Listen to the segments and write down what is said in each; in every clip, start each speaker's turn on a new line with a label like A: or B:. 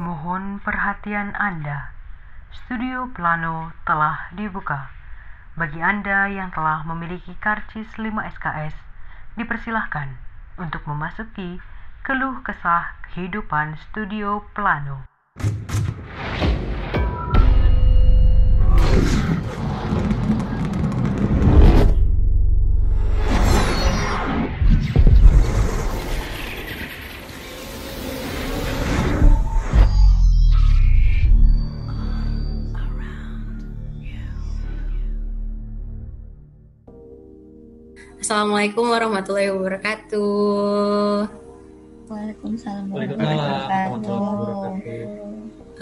A: Mohon perhatian Anda. Studio Plano telah dibuka. Bagi Anda yang telah memiliki karcis 5 SKS, dipersilahkan untuk memasuki keluh kesah kehidupan Studio Plano.
B: Assalamualaikum warahmatullahi wabarakatuh.
C: Waalaikumsalam
D: Waalaikumsalam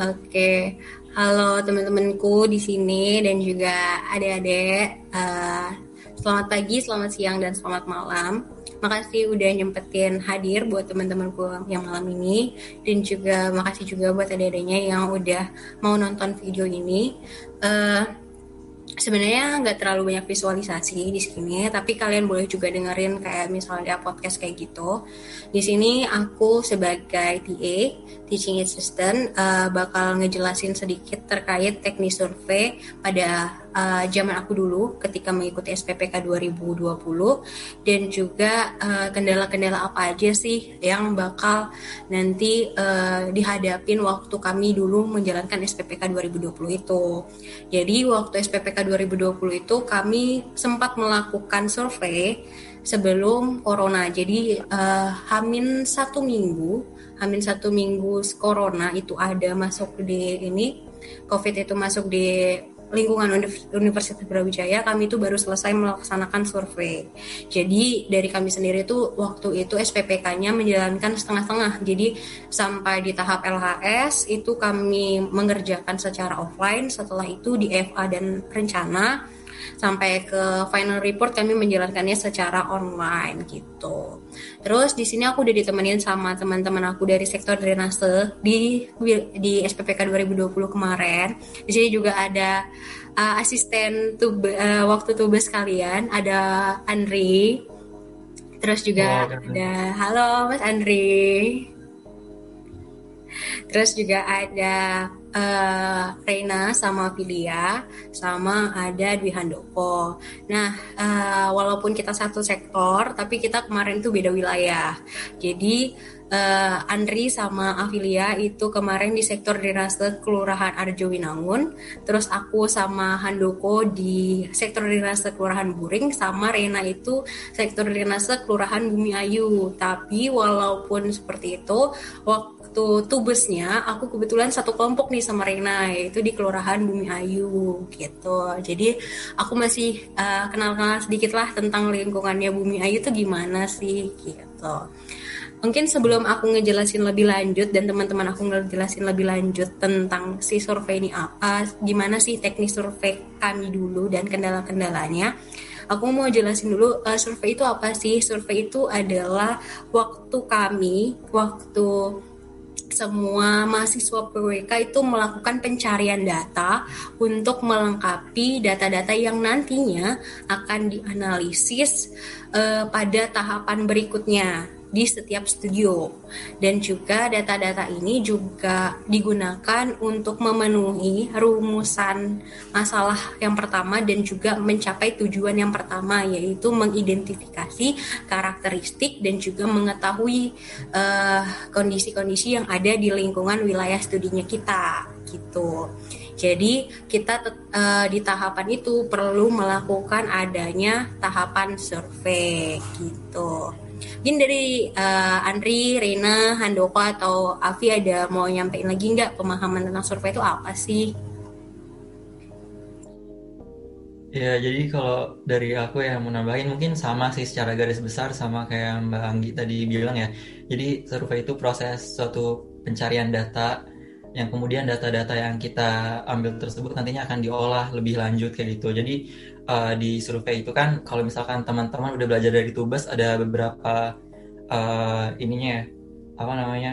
B: Oke, halo teman-temanku di sini dan juga adik-adik. Uh, selamat pagi, selamat siang, dan selamat malam. Makasih udah nyempetin hadir buat teman-temanku yang malam ini dan juga makasih juga buat adik-adiknya yang udah mau nonton video ini. Uh, sebenarnya nggak terlalu banyak visualisasi di sini, tapi kalian boleh juga dengerin kayak misalnya podcast kayak gitu. Di sini aku sebagai TA, teaching assistant, uh, bakal ngejelasin sedikit terkait teknis survei pada uh, zaman aku dulu ketika mengikuti SPPK 2020 dan juga kendala kendala-kendala apa aja sih yang bakal nanti uh, dihadapin waktu kami dulu menjalankan SPPK 2020 itu. Jadi waktu SPPK 2020 itu kami sempat melakukan survei sebelum corona. Jadi uh, hamin satu minggu, hamin satu minggu corona itu ada masuk di ini, COVID itu masuk di lingkungan Universitas Brawijaya kami itu baru selesai melaksanakan survei. Jadi dari kami sendiri itu waktu itu SPPK-nya menjalankan setengah-setengah. Jadi sampai di tahap LHS itu kami mengerjakan secara offline. Setelah itu di FA dan rencana sampai ke final report kami menjalankannya secara online gitu. Terus di sini aku udah ditemenin sama teman-teman aku dari sektor drainase di di SPPK 2020 kemarin. Di sini juga ada uh, asisten tub uh, waktu tugas kalian, ada Andri. Terus juga oh, ada halo Mas Andri. Terus juga ada uh, Reina sama Filia sama ada Dwi Handoko. Nah, uh, walaupun kita satu sektor, tapi kita kemarin itu beda wilayah. Jadi uh, Andri sama Afilia itu kemarin di sektor Dinase Kelurahan Arjo Winangun, terus aku sama Handoko di sektor Dinase Kelurahan Buring, sama Rena itu sektor Dinase Kelurahan Bumi Ayu. Tapi walaupun seperti itu, waktu waktu tubesnya aku kebetulan satu kelompok nih sama Rena yaitu di Kelurahan Bumi Ayu gitu. Jadi aku masih uh, kenal-kenal sedikit lah tentang lingkungannya Bumi Ayu itu gimana sih gitu. Mungkin sebelum aku ngejelasin lebih lanjut dan teman-teman aku ngejelasin lebih lanjut tentang si survei ini apa, gimana sih teknis survei kami dulu dan kendala-kendalanya. Aku mau jelasin dulu uh, survei itu apa sih? Survei itu adalah waktu kami, waktu semua mahasiswa PWK itu melakukan pencarian data untuk melengkapi data-data yang nantinya akan dianalisis uh, pada tahapan berikutnya di setiap studio dan juga data-data ini juga digunakan untuk memenuhi rumusan masalah yang pertama dan juga mencapai tujuan yang pertama yaitu mengidentifikasi karakteristik dan juga mengetahui eh, kondisi-kondisi uh, yang ada di lingkungan wilayah studinya kita gitu. Jadi kita uh, di tahapan itu perlu melakukan adanya tahapan survei gitu. Mungkin dari uh, Andri, Reina, Handoko atau Avi ada mau nyampein lagi nggak pemahaman tentang survei itu apa sih?
D: Ya, jadi kalau dari aku yang mau nambahin mungkin sama sih secara garis besar sama kayak Mbak Anggi tadi bilang ya. Jadi survei itu proses suatu pencarian data yang kemudian data-data yang kita ambil tersebut nantinya akan diolah lebih lanjut kayak gitu. Jadi uh, di survei itu kan kalau misalkan teman-teman udah belajar dari Tubes ada beberapa uh, ininya ya, apa namanya?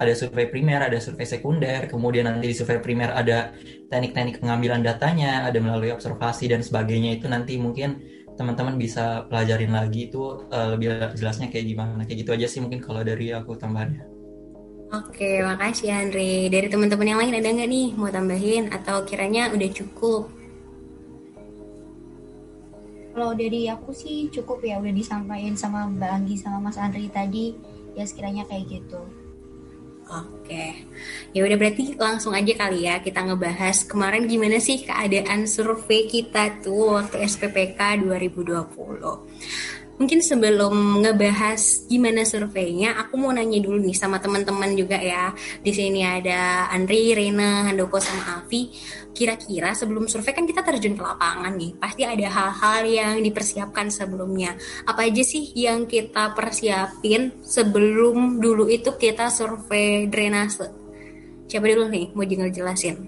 D: Ada survei primer, ada survei sekunder, kemudian nanti di survei primer ada teknik-teknik pengambilan datanya, ada melalui observasi dan sebagainya itu nanti mungkin teman-teman bisa pelajarin lagi itu uh, lebih jelasnya kayak gimana kayak gitu aja sih mungkin kalau dari aku tambahannya
B: Oke, makasih Andre. Dari teman-teman yang lain ada nggak nih mau tambahin atau kiranya udah cukup?
C: Kalau dari aku sih cukup ya udah disampaikan sama Mbak Anggi sama Mas Andri tadi ya sekiranya kayak gitu.
B: Oke, ya udah berarti langsung aja kali ya kita ngebahas kemarin gimana sih keadaan survei kita tuh waktu SPPK 2020. Mungkin sebelum ngebahas gimana surveinya, aku mau nanya dulu nih sama teman-teman juga ya. Di sini ada Andri, Rena, Handoko, sama Avi. Kira-kira sebelum survei kan kita terjun ke lapangan nih. Pasti ada hal-hal yang dipersiapkan sebelumnya. Apa aja sih yang kita persiapin sebelum dulu itu kita survei drainase? Siapa dulu nih mau jelasin?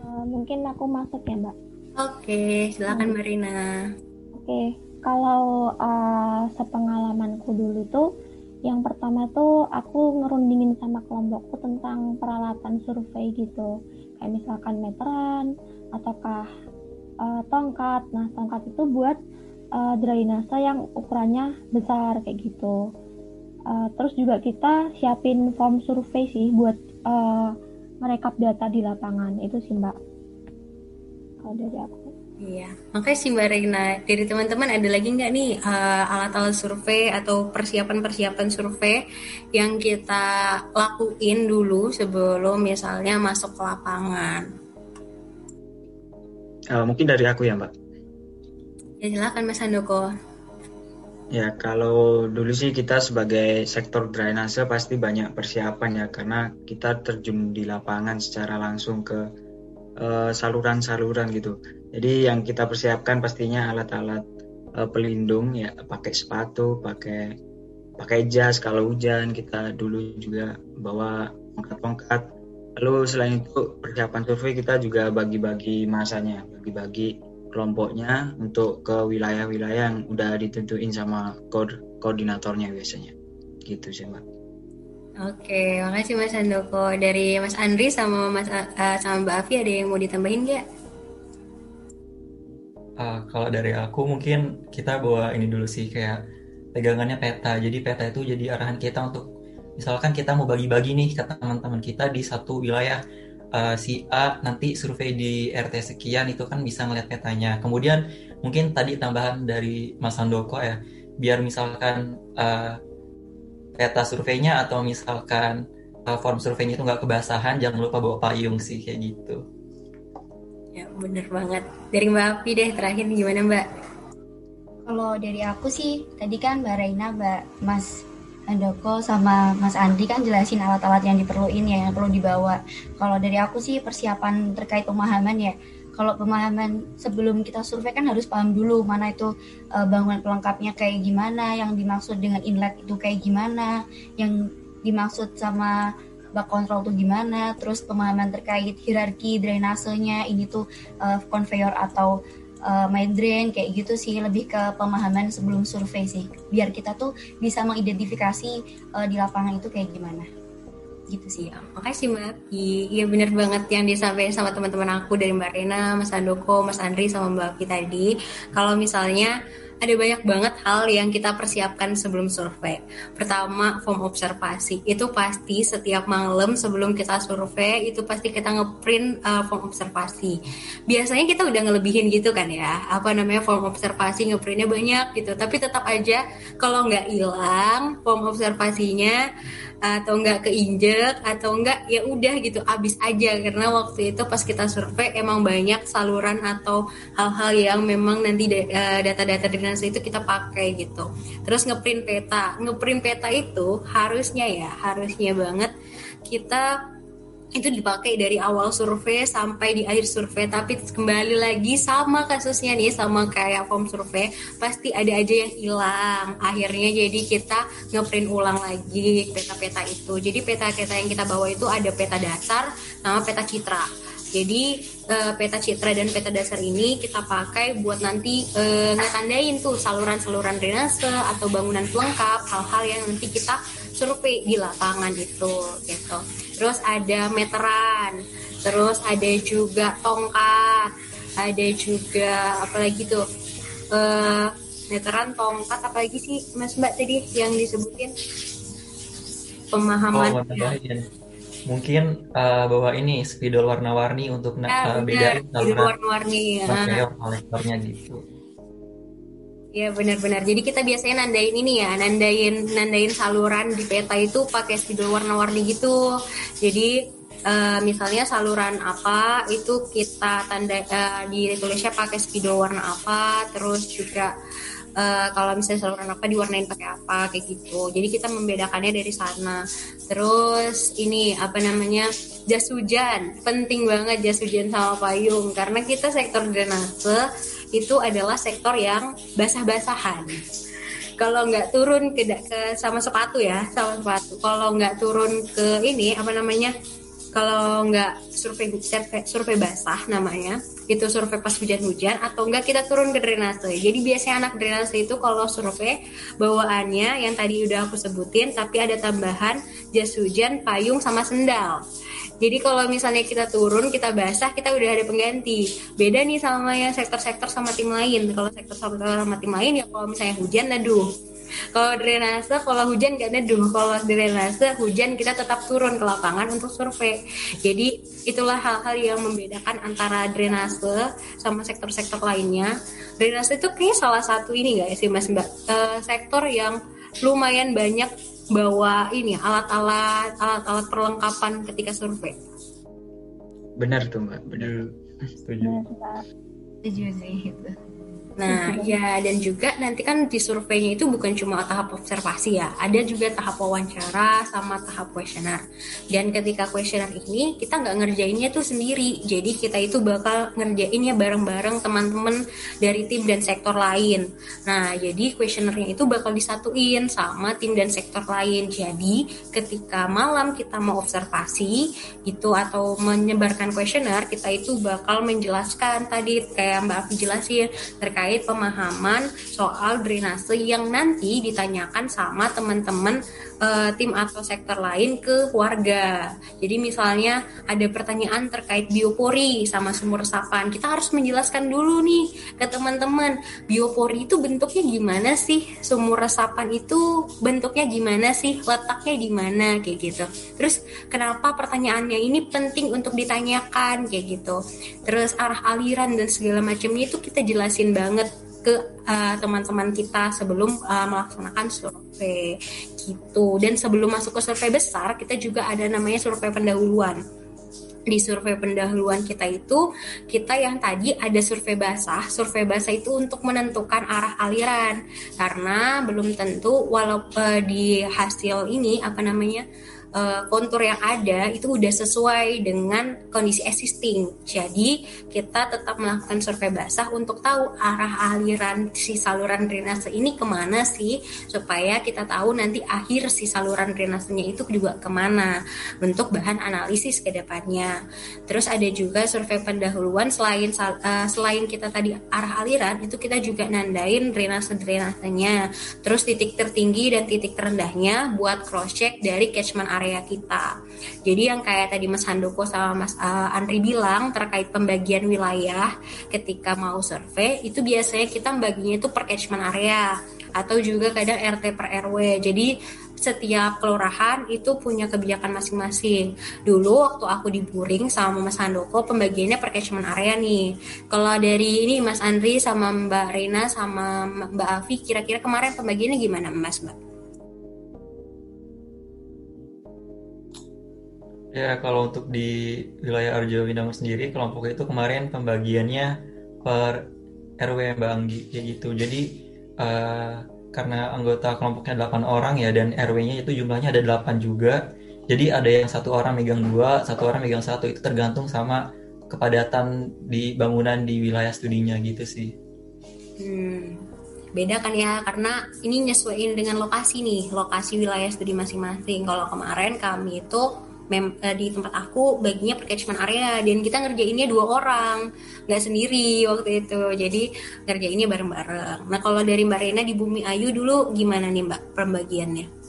E: Uh, mungkin aku masuk ya mbak
B: Oke, silakan Marina.
E: Oke, kalau uh, sepengalamanku dulu tuh, yang pertama tuh aku ngerundingin sama kelompokku tentang peralatan survei gitu, kayak misalkan meteran ataukah uh, tongkat. Nah, tongkat itu buat uh, drainase yang ukurannya besar kayak gitu. Uh, terus juga kita siapin form survei sih buat uh, merekap data di lapangan itu sih mbak kalau dari aku.
B: Iya, makanya sih Mbak Regina, dari teman-teman ada lagi nggak nih uh, alat-alat survei atau persiapan-persiapan survei yang kita lakuin dulu sebelum misalnya masuk ke lapangan?
F: Uh, mungkin dari aku ya Mbak.
B: Ya silakan Mas Handoko.
F: Ya kalau dulu sih kita sebagai sektor drainase pasti banyak persiapan ya karena kita terjun di lapangan secara langsung ke saluran-saluran uh, gitu. Jadi yang kita persiapkan pastinya alat-alat uh, pelindung ya, pakai sepatu, pakai pakai jas kalau hujan. Kita dulu juga bawa tongkat-tongkat. Lalu selain itu persiapan survei kita juga bagi-bagi masanya, bagi-bagi kelompoknya untuk ke wilayah-wilayah yang udah ditentuin sama koordinatornya biasanya. Gitu sih mbak.
B: Oke, makasih Mas Andoko. Dari Mas Andri sama Mas uh, sama Mbak Afi ada yang mau ditambahin nggak?
D: Uh, kalau dari aku mungkin kita bawa ini dulu sih kayak pegangannya peta. Jadi peta itu jadi arahan kita untuk misalkan kita mau bagi-bagi nih ke teman-teman kita di satu wilayah uh, si A nanti survei di RT sekian itu kan bisa ngeliat petanya. Kemudian mungkin tadi tambahan dari Mas Andoko ya, biar misalkan uh, peta surveinya atau misalkan uh, form surveinya itu nggak kebasahan jangan lupa bawa payung sih kayak gitu.
B: Ya bener banget. Dari Mbak Api deh terakhir gimana Mbak?
C: Kalau dari aku sih tadi kan Mbak Reina Mbak Mas Andoko sama Mas Andi kan jelasin alat-alat yang diperluin ya yang perlu dibawa. Kalau dari aku sih persiapan terkait pemahaman ya kalau pemahaman sebelum kita survei kan harus paham dulu mana itu uh, bangunan pelengkapnya kayak gimana, yang dimaksud dengan inlet itu kayak gimana, yang dimaksud sama bak kontrol itu gimana, terus pemahaman terkait hierarki drainasenya ini tuh uh, conveyor atau uh, main drain kayak gitu sih lebih ke pemahaman sebelum survei sih. Biar kita tuh bisa mengidentifikasi uh, di lapangan itu kayak gimana
B: gitu sih ya. Makasih Mbak Iya bener banget yang disampaikan sama teman-teman aku dari Mbak Rena, Mas Andoko, Mas Andri sama Mbak Aki tadi. Kalau misalnya ada banyak banget hal yang kita persiapkan sebelum survei. Pertama, form observasi. Itu pasti setiap malam sebelum kita survei, itu pasti kita ngeprint uh, form observasi. Biasanya kita udah ngelebihin gitu kan ya, apa namanya form observasi, ngeprintnya banyak gitu. Tapi tetap aja kalau nggak hilang form observasinya, atau enggak keinjek atau enggak ya udah gitu abis aja. Karena waktu itu pas kita survei emang banyak saluran atau hal-hal yang memang nanti eh, data-data drainase itu kita pakai gitu. Terus ngeprint peta. Ngeprint peta itu harusnya ya harusnya banget kita itu dipakai dari awal survei sampai di akhir survei. Tapi kembali lagi sama kasusnya nih sama kayak form survei pasti ada aja yang hilang. Akhirnya jadi kita ngeprint ulang lagi peta-peta itu. Jadi peta-peta yang kita bawa itu ada peta dasar sama peta citra. Jadi uh, peta citra dan peta dasar ini kita pakai buat nanti uh, ngetandain tuh saluran-saluran drainase atau bangunan pelengkap hal-hal yang nanti kita survei di lapangan itu gitu. Terus ada meteran terus ada juga tongkat ada juga apalagi tuh uh, meteran tongkat apalagi sih mas mbak tadi yang disebutin? Pemahaman. Oh,
D: mungkin uh, bawa ini spidol warna-warni untuk
B: ya, uh, bedain warna-warni
D: ya. kolektornya gitu
B: Ya benar-benar. Jadi kita biasanya nandain ini ya, nandain nandain saluran di peta itu pakai spidol warna-warni gitu. Jadi uh, misalnya saluran apa itu kita tanda uh, di tulisnya pakai spidol warna apa, terus juga uh, kalau misalnya saluran apa diwarnain pakai apa kayak gitu. Jadi kita membedakannya dari sana. Terus ini apa namanya jas hujan penting banget jas hujan sama payung karena kita sektor drainase itu adalah sektor yang basah-basahan. Kalau nggak turun ke, ke sama sepatu ya sama sepatu. Kalau nggak turun ke ini apa namanya kalau nggak survei survei, survei basah namanya itu survei pas hujan-hujan atau enggak kita turun ke drainase jadi biasanya anak drainase itu kalau survei bawaannya yang tadi udah aku sebutin tapi ada tambahan jas hujan payung sama sendal jadi kalau misalnya kita turun, kita basah, kita udah ada pengganti. Beda nih sama yang sektor-sektor sama tim lain. Kalau sektor sama tim lain ya kalau misalnya hujan, aduh. Kalau drainase, kalau hujan nggak neduh. Kalau drainase, hujan kita tetap turun ke lapangan untuk survei. Jadi itulah hal-hal yang membedakan antara drainase sama sektor-sektor lainnya. Drainase itu kayaknya salah satu ini nggak sih Mas Mbak? Uh, sektor yang lumayan banyak bawa ini alat-alat alat-alat perlengkapan ketika survei.
F: Benar tuh mbak, benar.
C: Setuju. Setuju sih itu.
B: Nah, ya dan juga nanti kan di surveinya itu bukan cuma tahap observasi ya, ada juga tahap wawancara sama tahap kuesioner. Dan ketika kuesioner ini kita nggak ngerjainnya tuh sendiri, jadi kita itu bakal ngerjainnya bareng-bareng teman-teman dari tim dan sektor lain. Nah, jadi kuesionernya itu bakal disatuin sama tim dan sektor lain. Jadi ketika malam kita mau observasi itu atau menyebarkan kuesioner, kita itu bakal menjelaskan tadi kayak Mbak Afi jelasin terkait terkait pemahaman soal drainase yang nanti ditanyakan sama teman-teman uh, tim atau sektor lain ke warga. Jadi misalnya ada pertanyaan terkait biopori sama sumur resapan, kita harus menjelaskan dulu nih ke teman-teman biopori itu bentuknya gimana sih, sumur resapan itu bentuknya gimana sih, letaknya di mana kayak gitu. Terus kenapa pertanyaannya ini penting untuk ditanyakan kayak gitu. Terus arah aliran dan segala macamnya itu kita jelasin banget ke uh, teman-teman kita sebelum uh, melaksanakan survei gitu. Dan sebelum masuk ke survei besar, kita juga ada namanya survei pendahuluan. Di survei pendahuluan kita itu kita yang tadi ada survei basah. Survei basah itu untuk menentukan arah aliran. Karena belum tentu walaupun uh, di hasil ini apa namanya uh, kontur yang ada itu udah sesuai dengan kondisi existing. Jadi kita tetap melakukan survei basah untuk tahu arah aliran si saluran drainase ini ke mana sih supaya kita tahu nanti akhir si saluran drainasenya itu juga ke mana bentuk bahan analisis ke depannya. Terus ada juga survei pendahuluan selain uh, selain kita tadi arah aliran itu kita juga nandain drainase drainasenya. Terus titik tertinggi dan titik terendahnya buat cross check dari catchment area area kita. Jadi yang kayak tadi Mas Handoko sama Mas uh, Andri bilang terkait pembagian wilayah ketika mau survei itu biasanya kita baginya itu per catchment area atau juga kadang RT per RW. Jadi setiap kelurahan itu punya kebijakan masing-masing. Dulu waktu aku di Buring sama Mas Handoko pembagiannya per catchment area nih. Kalau dari ini Mas Andri sama Mbak Rina sama Mbak Afi kira-kira kemarin pembagiannya gimana Mas Mbak?
D: Ya, kalau untuk di wilayah Arjo Windango sendiri, kelompok itu kemarin pembagiannya per RW Mbak Anggi, kayak gitu. Jadi, uh, karena anggota kelompoknya 8 orang ya, dan RW-nya itu jumlahnya ada 8 juga. Jadi ada yang satu orang megang dua, satu orang megang satu, itu tergantung sama kepadatan di bangunan di wilayah studinya gitu sih.
B: Hmm, beda kan ya karena ini nyesuaiin dengan lokasi nih lokasi wilayah studi masing-masing kalau kemarin kami itu mem uh, di tempat aku baginya per catchment area dan kita ngerjainnya dua orang nggak sendiri waktu itu jadi ngerjainnya bareng-bareng nah kalau dari mbak Rena di Bumi Ayu dulu gimana nih mbak pembagiannya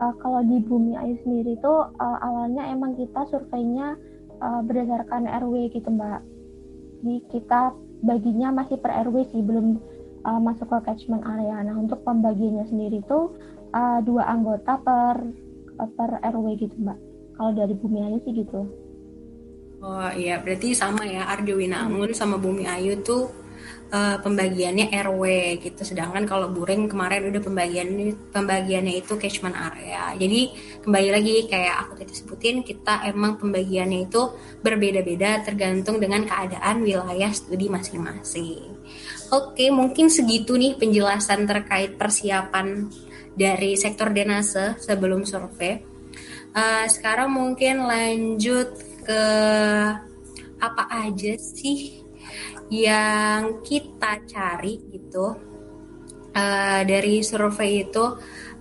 E: uh, kalau di Bumi Ayu sendiri itu uh, awalnya emang kita surveinya uh, berdasarkan RW gitu mbak. Jadi kita baginya masih per RW sih belum uh, masuk ke catchment area. Nah untuk pembagiannya sendiri itu uh, dua anggota per per RW gitu mbak. Kalau dari Bumi Ayu sih gitu.
B: Oh iya, berarti sama ya Arjo Winangun sama Bumi Ayu tuh uh, pembagiannya RW gitu. Sedangkan kalau Buring kemarin udah pembagiannya pembagiannya itu catchment area. Jadi kembali lagi kayak aku tadi sebutin kita emang pembagiannya itu berbeda-beda tergantung dengan keadaan wilayah studi masing-masing. Oke, mungkin segitu nih penjelasan terkait persiapan dari sektor denase sebelum survei. Uh, sekarang mungkin lanjut ke apa aja sih yang kita cari gitu uh, dari survei itu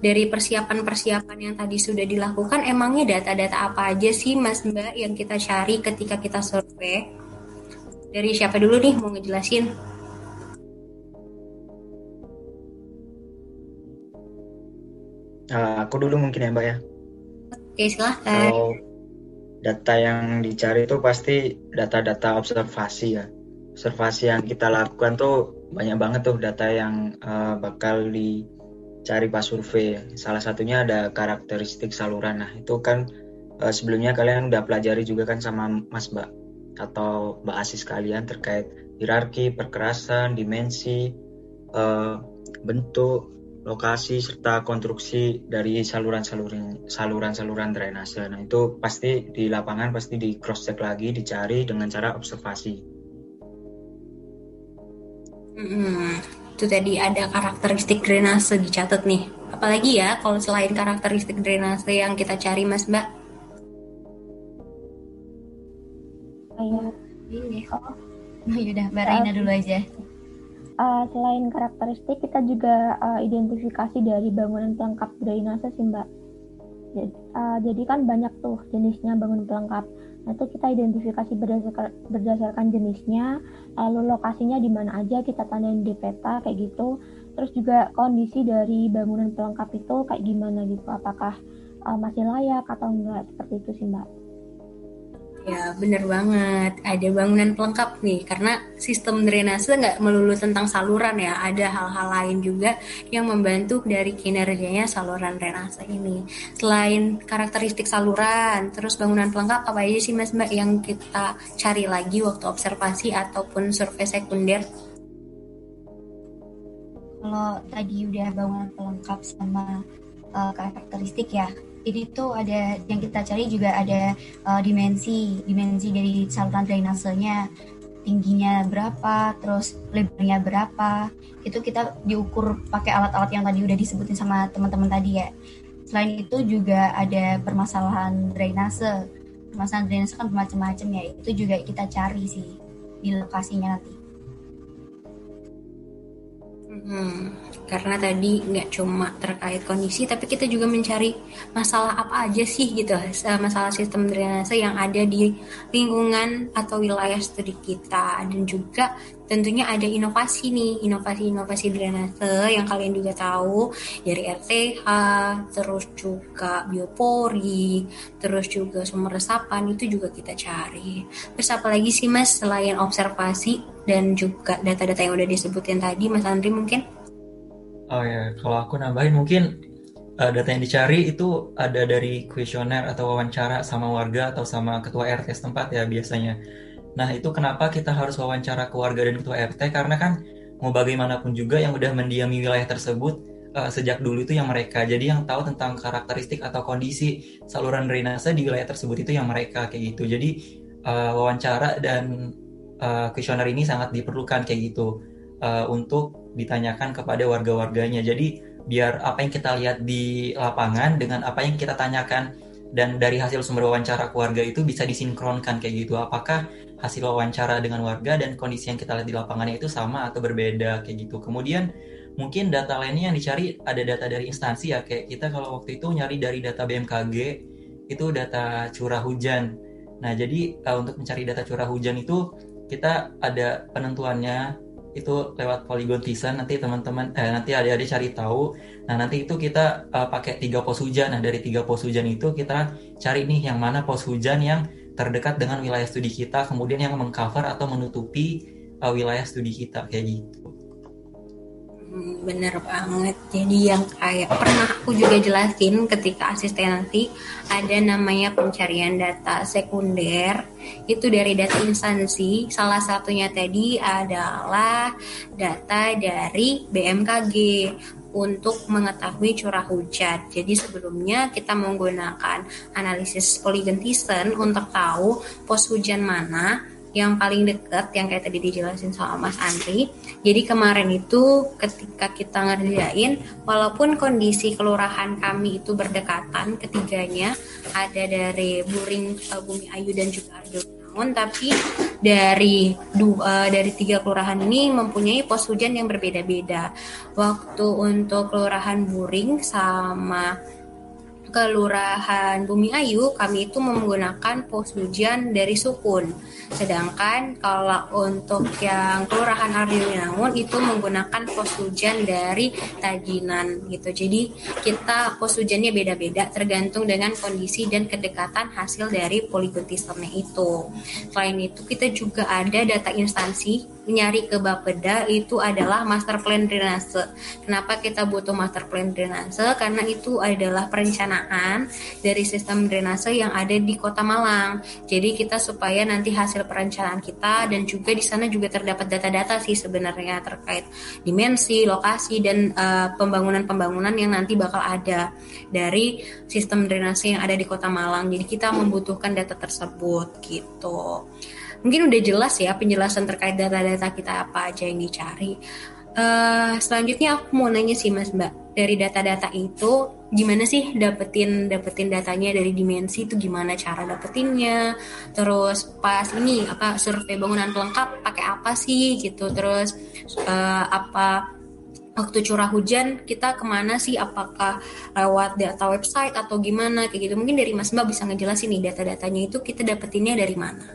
B: dari persiapan-persiapan yang tadi sudah dilakukan emangnya data-data apa aja sih Mas Mbak yang kita cari ketika kita survei dari siapa dulu nih mau ngejelasin
F: uh, aku dulu mungkin ya Mbak ya
B: oke silahkan
F: kalau data yang dicari itu pasti data-data observasi ya observasi yang kita lakukan tuh banyak banget tuh data yang uh, bakal dicari pas survei. Salah satunya ada karakteristik saluran. Nah itu kan uh, sebelumnya kalian udah pelajari juga kan sama Mas Mbak atau Mbak Asis kalian terkait hierarki, perkerasan, dimensi, uh, bentuk, lokasi serta konstruksi dari saluran-saluran saluran-saluran drainase. Nah itu pasti di lapangan pasti di cross check lagi, dicari dengan cara observasi.
B: Hmm, itu tadi ada karakteristik drainase dicatat nih. Apalagi ya kalau selain karakteristik drainase yang kita cari Mas Mbak?
C: Ayo. Ini. Oh. Oh yaudah, Mbak Raina dulu aja.
E: Uh, selain karakteristik, kita juga uh, identifikasi dari bangunan pelengkap drainase sih Mbak. Jadi, uh, jadi kan banyak tuh jenisnya bangunan pelengkap. Nah, itu kita identifikasi berdasarkan, berdasarkan jenisnya, lalu lokasinya di mana aja kita tandain di peta kayak gitu. Terus juga kondisi dari bangunan pelengkap itu kayak gimana gitu, apakah uh, masih layak atau enggak seperti itu sih Mbak.
B: Ya bener banget, ada bangunan pelengkap nih karena sistem drainase nggak melulu tentang saluran ya, ada hal-hal lain juga yang membantu dari kinerjanya saluran drainase ini. Selain karakteristik saluran, terus bangunan pelengkap apa aja sih mas mbak yang kita cari lagi waktu observasi ataupun survei sekunder?
C: Kalau tadi udah bangunan pelengkap sama uh, karakteristik ya, jadi itu ada yang kita cari juga ada uh, dimensi dimensi dari saluran drainasenya. Tingginya berapa terus lebarnya berapa. Itu kita diukur pakai alat-alat yang tadi udah disebutin sama teman-teman tadi ya. Selain itu juga ada permasalahan drainase. Permasalahan drainase kan bermacam-macam ya itu juga kita cari sih di lokasinya nanti.
B: Hmm, karena tadi nggak cuma terkait kondisi, tapi kita juga mencari masalah apa aja sih gitu, eh, masalah sistem drainase yang ada di lingkungan atau wilayah studi kita, dan juga tentunya ada inovasi nih, inovasi-inovasi drainase yang kalian juga tahu dari RTH, terus juga biopori, terus juga sumber resapan itu juga kita cari. Terus apa lagi sih mas selain observasi dan juga data-data yang udah disebutin tadi, mas Andri mungkin?
D: Oh ya, kalau aku nambahin mungkin uh, data yang dicari itu ada dari kuesioner atau wawancara sama warga atau sama ketua RT setempat ya biasanya. Nah, itu kenapa kita harus wawancara keluarga dan ketua RT karena kan mau bagaimanapun juga yang udah mendiami wilayah tersebut uh, sejak dulu itu yang mereka. Jadi yang tahu tentang karakteristik atau kondisi saluran drainase di wilayah tersebut itu yang mereka kayak gitu. Jadi uh, wawancara dan uh, kuesioner ini sangat diperlukan kayak gitu uh, untuk ditanyakan kepada warga-warganya. Jadi biar apa yang kita lihat di lapangan dengan apa yang kita tanyakan dan dari hasil sumber wawancara keluarga itu bisa disinkronkan kayak gitu. Apakah hasil wawancara dengan warga dan kondisi yang kita lihat di lapangannya itu sama atau berbeda kayak gitu. Kemudian mungkin data lainnya yang dicari ada data dari instansi ya. Kayak kita kalau waktu itu nyari dari data BMKG itu data curah hujan. Nah jadi uh, untuk mencari data curah hujan itu kita ada penentuannya itu lewat Polygon Tisan nanti teman-teman eh, nanti adik-adik cari tahu. Nah nanti itu kita uh, pakai tiga pos hujan. Nah dari tiga pos hujan itu kita cari nih yang mana pos hujan yang terdekat dengan wilayah studi kita kemudian yang mengcover atau menutupi uh, wilayah studi kita kayak gitu
B: bener banget. Jadi yang kayak pernah aku juga jelasin ketika asistensi ada namanya pencarian data sekunder itu dari data instansi. Salah satunya tadi adalah data dari BMKG untuk mengetahui curah hujan. Jadi sebelumnya kita menggunakan analisis polygon untuk tahu pos hujan mana yang paling dekat yang kayak tadi dijelasin sama Mas Andri. Jadi kemarin itu ketika kita ngerjain walaupun kondisi kelurahan kami itu berdekatan ketiganya ada dari Buring, Bumi Ayu dan juga Arjo namun tapi dari dua dari tiga kelurahan ini mempunyai pos hujan yang berbeda-beda. Waktu untuk kelurahan Buring sama Kelurahan Bumi Ayu kami itu menggunakan pos hujan dari Sukun. Sedangkan kalau untuk yang Kelurahan Ardiwinangun itu menggunakan pos hujan dari Tajinan gitu. Jadi kita pos hujannya beda-beda tergantung dengan kondisi dan kedekatan hasil dari poligon itu. Selain itu kita juga ada data instansi nyari ke Bapeda itu adalah master plan drainase. Kenapa kita butuh master plan drainase? Karena itu adalah perencanaan dari sistem drainase yang ada di Kota Malang. Jadi kita supaya nanti hasil perencanaan kita dan juga di sana juga terdapat data-data sih sebenarnya terkait dimensi, lokasi dan uh, pembangunan-pembangunan yang nanti bakal ada dari sistem drainase yang ada di Kota Malang. Jadi kita membutuhkan data tersebut gitu mungkin udah jelas ya penjelasan terkait data-data kita apa aja yang dicari. Uh, selanjutnya aku mau nanya sih Mas Mbak, dari data-data itu gimana sih dapetin dapetin datanya dari dimensi itu gimana cara dapetinnya? Terus pas ini apa survei bangunan pelengkap pakai apa sih gitu? Terus uh, apa waktu curah hujan kita ke mana sih apakah lewat data website atau gimana kayak gitu mungkin dari Mas Mbak bisa ngejelasin nih data-datanya itu kita dapetinnya dari mana?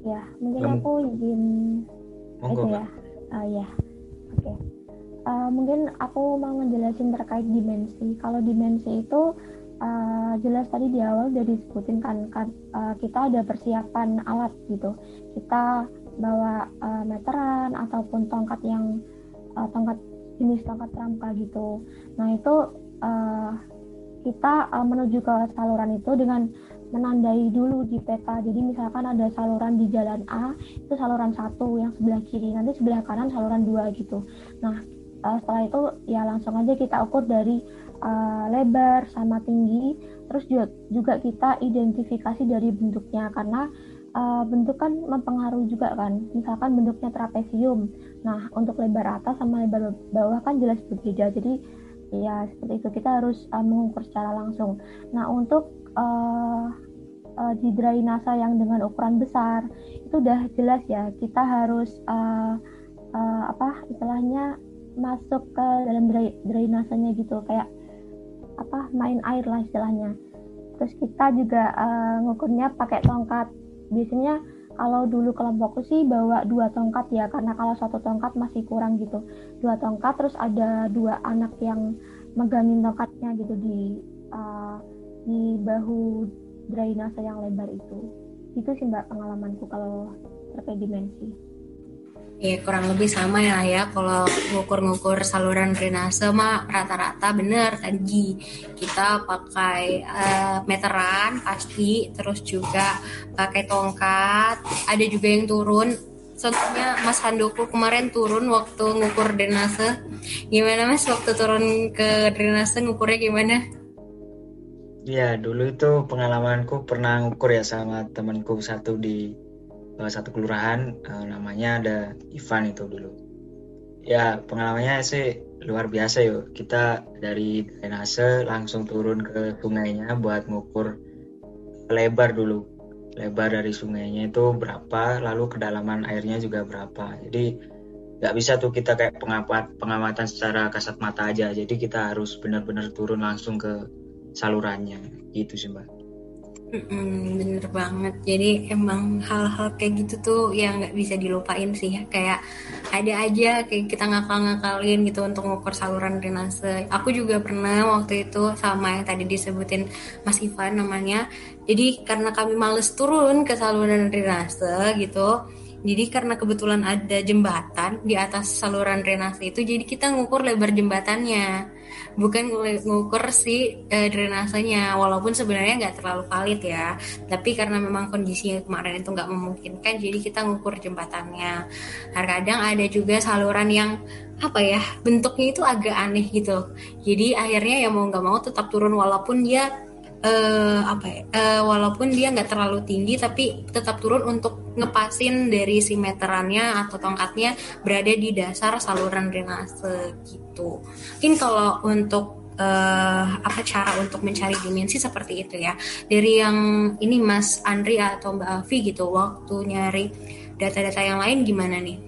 E: Ya, mungkin aku izin
F: Monggo,
E: aja ya. Uh, ya, oke. Okay. Uh, mungkin aku mau ngejelasin terkait dimensi. Kalau dimensi itu uh, jelas tadi di awal udah disebutin kan, kan uh, kita ada persiapan alat gitu. Kita bawa uh, meteran ataupun tongkat yang uh, tongkat jenis tongkat rangka gitu. Nah itu uh, kita uh, menuju ke saluran itu dengan menandai dulu di peta. Jadi misalkan ada saluran di jalan A, itu saluran satu yang sebelah kiri, nanti sebelah kanan saluran dua gitu. Nah uh, setelah itu ya langsung aja kita ukur dari uh, lebar sama tinggi, terus juga, juga kita identifikasi dari bentuknya karena uh, bentuk kan mempengaruhi juga kan. Misalkan bentuknya trapesium, nah untuk lebar atas sama lebar bawah kan jelas berbeda. Jadi ya seperti itu kita harus uh, mengukur secara langsung. Nah untuk uh, uh, di drainase yang dengan ukuran besar itu udah jelas ya kita harus uh, uh, apa istilahnya masuk ke dalam drainasenya gitu kayak apa main air lah istilahnya. Terus kita juga uh, ngukurnya pakai tongkat. Biasanya kalau dulu kelompokku sih bawa dua tongkat ya karena kalau satu tongkat masih kurang gitu. Dua tongkat terus ada dua anak yang megangin tongkatnya gitu di uh, di bahu drainase yang lebar itu. Itu sih mbak pengalamanku kalau terkait dimensi.
B: Ya kurang lebih sama ya ya. Kalau ngukur-ngukur saluran drainase mah rata-rata bener tadi. Kita pakai uh, meteran pasti. Terus juga pakai tongkat. Ada juga yang turun. Contohnya Mas Handoko kemarin turun waktu ngukur drainase. Gimana Mas waktu turun ke drainase ngukurnya gimana?
F: Ya, dulu itu pengalamanku pernah ngukur ya sama temanku satu di uh, satu kelurahan uh, namanya ada Ivan itu dulu. Ya, pengalamannya sih luar biasa yuk. Kita dari drainase langsung turun ke sungainya buat ngukur lebar dulu. Lebar dari sungainya itu berapa, lalu kedalaman airnya juga berapa. Jadi nggak bisa tuh kita kayak pengamat, pengamatan secara kasat mata aja. Jadi kita harus benar-benar turun langsung ke salurannya gitu sih mbak
B: Mm-mm, bener banget. Jadi emang hal-hal kayak gitu tuh yang nggak bisa dilupain sih. Kayak ada aja kayak kita ngakal-ngakalin gitu untuk mengukur saluran drainase. Aku juga pernah waktu itu sama yang tadi disebutin Mas Ivan namanya. Jadi karena kami males turun ke saluran drainase gitu, jadi karena kebetulan ada jembatan di atas saluran drainase itu, jadi kita ngukur lebar jembatannya. Bukan ngukur si uh, drainasenya walaupun sebenarnya nggak terlalu valid ya. Tapi karena memang kondisinya kemarin itu nggak memungkinkan jadi kita ngukur jembatannya. Kadang ada juga saluran yang apa ya bentuknya itu agak aneh gitu. Jadi akhirnya ya mau nggak mau tetap turun walaupun dia uh, apa ya? Uh, walaupun dia nggak terlalu tinggi tapi tetap turun untuk ngepasin dari si meterannya atau tongkatnya berada di dasar saluran drainase gitu. Mungkin kalau untuk uh, apa cara untuk mencari dimensi seperti itu ya. Dari yang ini Mas Andri atau Mbak Avi gitu waktu nyari data-data yang lain gimana nih?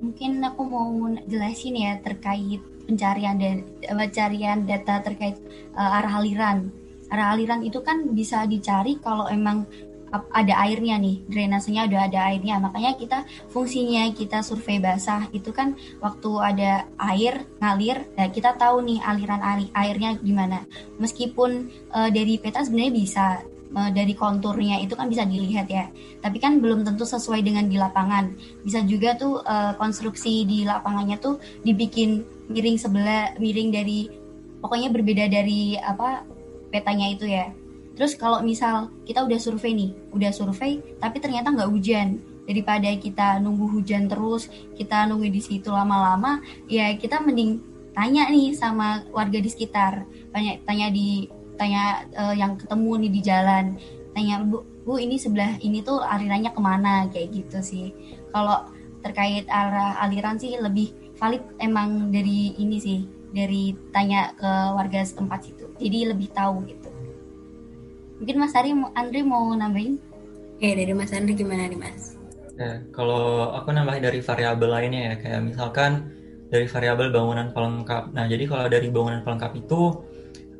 C: Mungkin aku mau jelasin ya terkait pencarian dan pencarian data terkait uh, arah aliran arah aliran itu kan bisa dicari kalau emang ada airnya nih, drainasenya udah ada airnya. Makanya kita fungsinya kita survei basah itu kan waktu ada air ngalir, ya kita tahu nih aliran airnya gimana. Meskipun uh, dari peta sebenarnya bisa dari konturnya itu kan bisa dilihat ya. Tapi kan belum tentu sesuai dengan di lapangan. Bisa juga tuh uh, konstruksi di lapangannya tuh dibikin miring sebelah, miring dari pokoknya berbeda dari apa petanya itu ya. Terus kalau misal kita udah survei nih, udah survei tapi ternyata nggak hujan, daripada kita nunggu hujan terus, kita nunggu di situ lama-lama, ya kita mending tanya nih sama warga di sekitar, tanya tanya di tanya uh, yang ketemu nih di jalan, tanya bu bu ini sebelah ini tuh alirannya ke mana? Kayak gitu sih. Kalau terkait arah aliran sih lebih valid emang dari ini sih dari tanya ke warga setempat situ jadi lebih tahu gitu Mungkin Mas Ari, Andri mau nambahin?
B: Ya dari Mas Andri gimana nih Mas?
D: Ya, kalau aku nambahin dari variabel lainnya ya, kayak misalkan dari variabel bangunan pelengkap. Nah, jadi kalau dari bangunan pelengkap itu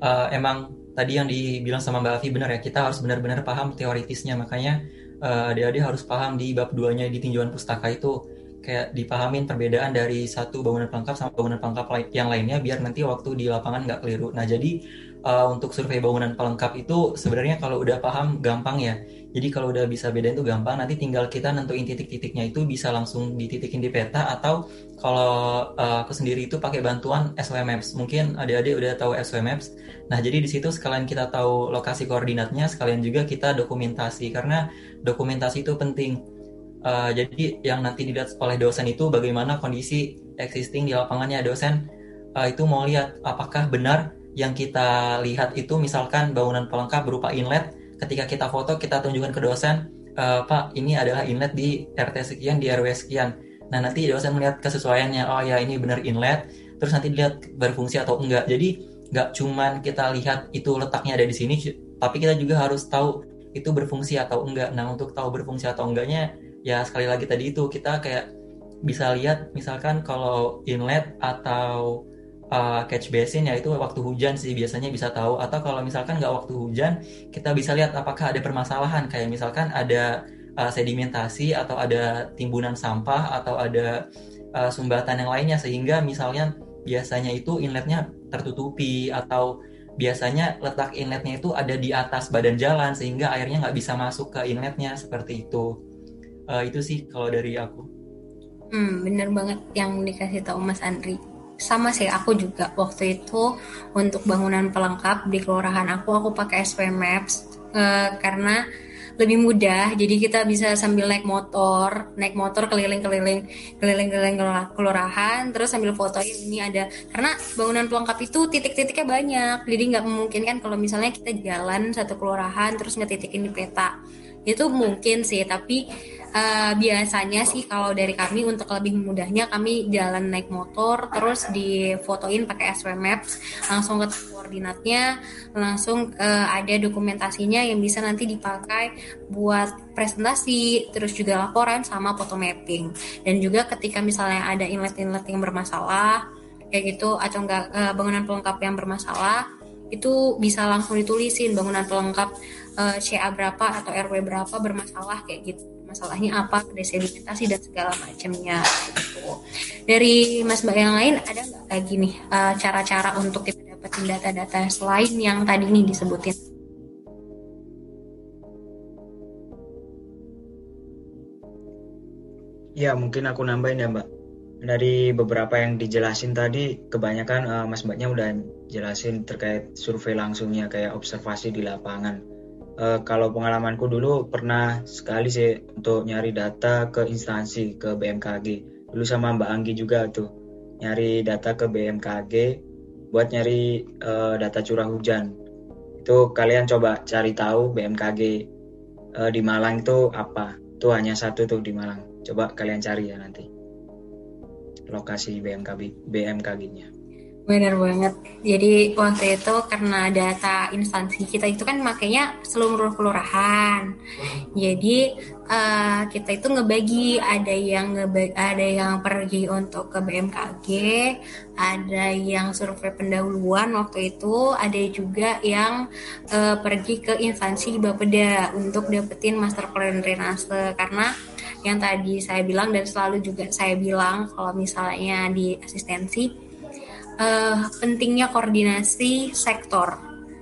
D: uh, emang tadi yang dibilang sama Mbak Afi benar ya, kita harus benar-benar paham teoritisnya. Makanya uh, adik-adik harus paham di bab 2-nya di tinjauan pustaka itu kayak dipahamin perbedaan dari satu bangunan pelengkap sama bangunan pelengkap yang lainnya biar nanti waktu di lapangan nggak keliru. Nah, jadi uh, untuk survei bangunan pelengkap itu sebenarnya kalau udah paham gampang ya. Jadi kalau udah bisa bedain itu gampang, nanti tinggal kita nentuin titik-titiknya itu bisa langsung dititikin di peta atau kalau uh, aku sendiri itu pakai bantuan SW Maps. Mungkin adik-adik udah tahu SW Maps. Nah, jadi di situ sekalian kita tahu lokasi koordinatnya, sekalian juga kita dokumentasi karena dokumentasi itu penting. Uh, jadi yang nanti dilihat oleh dosen itu bagaimana kondisi existing di lapangannya dosen. Uh, itu mau lihat apakah benar yang kita lihat itu misalkan bangunan pelengkap berupa inlet. Ketika kita foto kita tunjukkan ke dosen e, Pak ini adalah inlet di RT sekian di RW sekian. Nah nanti dosen melihat kesesuaiannya. Oh ya ini benar inlet. Terus nanti lihat berfungsi atau enggak. Jadi nggak cuman kita lihat itu letaknya ada di sini tapi kita juga harus tahu itu berfungsi atau enggak. Nah untuk tahu berfungsi atau enggaknya ya sekali lagi tadi itu kita kayak bisa lihat misalkan kalau inlet atau uh, catch basin yaitu waktu hujan sih biasanya bisa tahu. Atau kalau misalkan nggak waktu hujan kita bisa lihat apakah ada permasalahan. Kayak misalkan ada uh, sedimentasi atau ada timbunan sampah atau ada uh, sumbatan yang lainnya. Sehingga misalnya biasanya itu inletnya tertutupi atau biasanya letak inletnya itu ada di atas badan jalan sehingga airnya nggak bisa masuk ke inletnya seperti itu uh, itu sih kalau dari aku.
B: Hmm, bener banget yang dikasih tahu Mas Andri. Sama sih aku juga waktu itu untuk bangunan pelengkap di kelurahan aku aku pakai SP Maps uh, karena lebih mudah. Jadi kita bisa sambil naik motor naik motor keliling-keliling keliling-keliling kelurahan terus sambil foto ini ada. Karena bangunan pelengkap itu titik-titiknya banyak jadi nggak memungkinkan kalau misalnya kita jalan satu kelurahan terus ngetitikin di peta. Itu mungkin sih tapi uh, biasanya sih kalau dari kami untuk lebih mudahnya kami jalan naik motor terus difotoin pakai SW Maps langsung ke koordinatnya langsung uh, ada dokumentasinya yang bisa nanti dipakai buat presentasi terus juga laporan sama foto mapping. Dan juga ketika misalnya ada inlet-inlet yang bermasalah kayak gitu atau enggak uh, bangunan pelengkap yang bermasalah itu bisa langsung ditulisin bangunan pelengkap CA berapa atau RW berapa bermasalah kayak gitu masalahnya apa desedimentasi dan segala macamnya gitu. dari mas mbak yang lain ada nggak kayak gini uh, cara-cara untuk kita dapetin data-data selain yang tadi nih disebutin
F: Ya, mungkin aku nambahin ya, Mbak. Dari beberapa yang dijelasin tadi, kebanyakan uh, Mas Mbaknya udah jelasin terkait survei langsungnya, kayak observasi di lapangan. Uh, kalau pengalamanku dulu pernah sekali sih untuk nyari data ke instansi, ke BMKG. Dulu sama Mbak Anggi juga tuh, nyari data ke BMKG buat nyari uh, data curah hujan. Itu kalian coba cari tahu BMKG uh, di Malang itu apa. Itu hanya satu tuh di Malang Coba kalian cari ya nanti lokasi BMKG BMKG-nya.
B: Benar banget. Jadi waktu itu karena data instansi kita itu kan makanya seluruh kelurahan. Jadi uh, kita itu ngebagi ada yang ngebagi, ada yang pergi untuk ke BMKG, ada yang survei pendahuluan waktu itu, ada juga yang uh, pergi ke instansi Bapeda untuk dapetin master plan drainase karena yang tadi saya bilang dan selalu juga saya bilang kalau misalnya di asistensi uh, pentingnya koordinasi sektor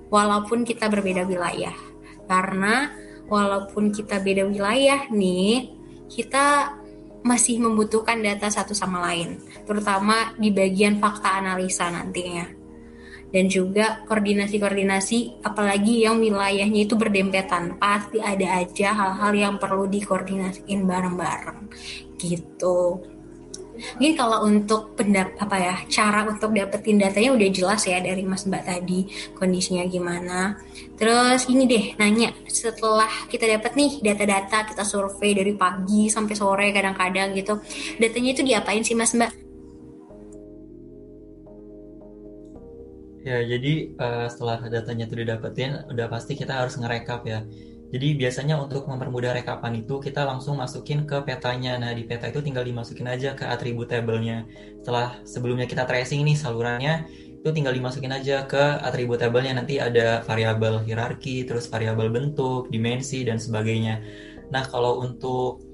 B: walaupun kita berbeda wilayah. Karena walaupun kita beda wilayah nih kita masih membutuhkan data satu sama lain terutama di bagian fakta analisa nantinya. Dan juga koordinasi-koordinasi apalagi yang wilayahnya itu berdempetan pasti ada aja hal-hal yang perlu dikoordinasiin bareng-bareng. Gitu Mungkin kalau untuk pendap apa ya cara untuk dapetin datanya udah jelas ya dari Mas Mbak tadi kondisinya gimana. Terus ini deh nanya setelah kita dapat nih data-data kita survei dari pagi sampai sore kadang-kadang gitu, datanya itu diapain sih Mas Mbak?
D: Ya, jadi uh, setelah datanya itu didapetin, udah pasti kita harus ngerekap ya. Jadi biasanya untuk mempermudah rekapan itu kita langsung masukin ke petanya. Nah di peta itu tinggal dimasukin aja ke atribut tabelnya. Setelah sebelumnya kita tracing nih salurannya, itu tinggal dimasukin aja ke atribut tabelnya. Nanti ada variabel hierarki, terus variabel bentuk, dimensi dan sebagainya. Nah kalau untuk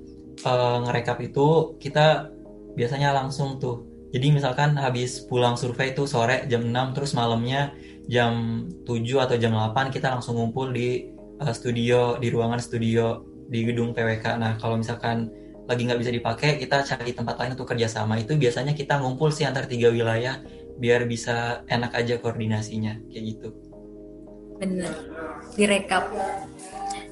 D: uh, ngerekap itu kita biasanya langsung tuh. Jadi misalkan habis pulang survei itu sore jam 6 terus malamnya jam 7 atau jam 8 kita langsung ngumpul di uh, studio di ruangan studio di gedung PWK. Nah kalau misalkan lagi nggak bisa dipakai, kita cari tempat lain untuk kerjasama. Itu biasanya kita ngumpul sih antar tiga wilayah biar bisa enak aja koordinasinya kayak gitu.
B: Bener, direkap.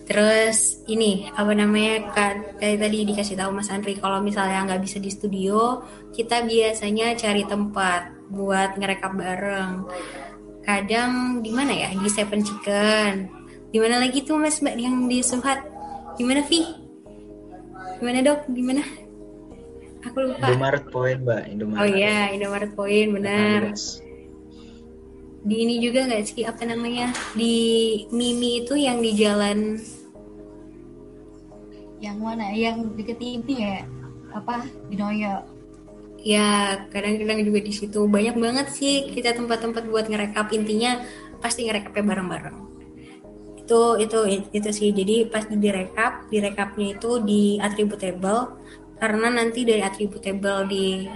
B: Terus ini apa namanya kan kayak tadi dikasih tahu Mas Andri kalau misalnya nggak bisa di studio, kita biasanya cari tempat buat ngerekap bareng. Kadang di mana ya di Seven Chicken Gimana lagi tuh mas mbak yang di Suhat? Gimana Vi? Gimana dok? Gimana? Aku lupa.
F: Indomaret Point mbak. Indomaret.
B: Oh iya Indomaret Point benar. Di ini juga nggak sih apa namanya di Mimi itu yang di jalan
C: yang mana? Yang deket ini ya? Apa? Binoyo.
B: Ya kadang-kadang juga di situ banyak banget sih kita tempat-tempat buat ngerekap intinya pasti ngerekapnya bareng-bareng itu itu itu sih. Jadi pas direkap direkapnya itu di attributable karena nanti dari attributable di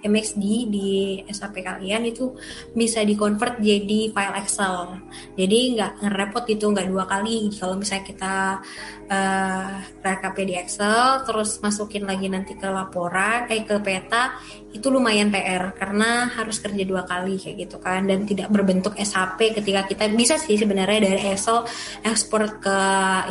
B: MXD di SAP kalian itu bisa dikonvert jadi file Excel. Jadi nggak ngerepot itu nggak dua kali. Kalau misalnya kita uh, rekapnya di Excel, terus masukin lagi nanti ke laporan, eh ke peta, itu lumayan PR karena harus kerja dua kali kayak gitu kan dan tidak berbentuk SAP ketika kita bisa sih sebenarnya dari Excel ekspor ke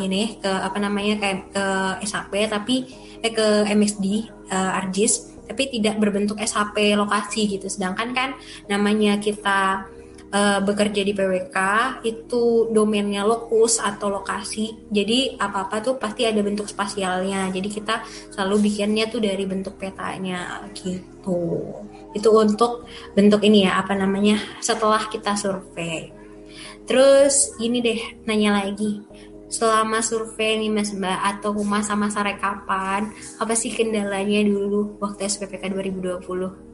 B: ini ke apa namanya kayak ke SAP tapi eh ke MXD uh, eh, ArcGIS tapi tidak berbentuk SHP lokasi gitu. Sedangkan kan namanya kita uh, bekerja di PWK itu domainnya lokus atau lokasi. Jadi apa-apa tuh pasti ada bentuk spasialnya. Jadi kita selalu bikinnya tuh dari bentuk petanya gitu. Itu untuk bentuk ini ya apa namanya setelah kita survei. Terus ini deh nanya lagi selama survei nih Mas Mbak atau masa-masa rekapan, apa sih kendalanya dulu waktu SPPK 2020?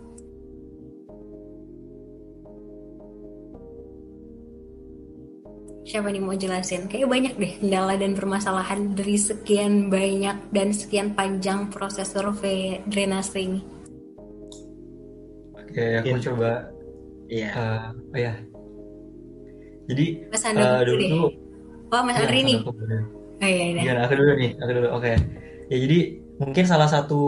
B: siapa nih mau jelasin? Kayak banyak deh kendala dan permasalahan dari sekian banyak dan sekian panjang proses survei drainase ini.
D: Oke, aku
F: Mungkin.
D: coba.
F: Iya.
D: eh, oh ya. Jadi
B: Mas Handoko
D: eh,
B: dulu
D: tuh
B: Oh, Mas
D: ya
B: Andri nih.
D: aku dulu.
B: Oh iya, iya.
D: Gimana? Aku dulu nih, aku dulu. Oke. Ya jadi mungkin salah satu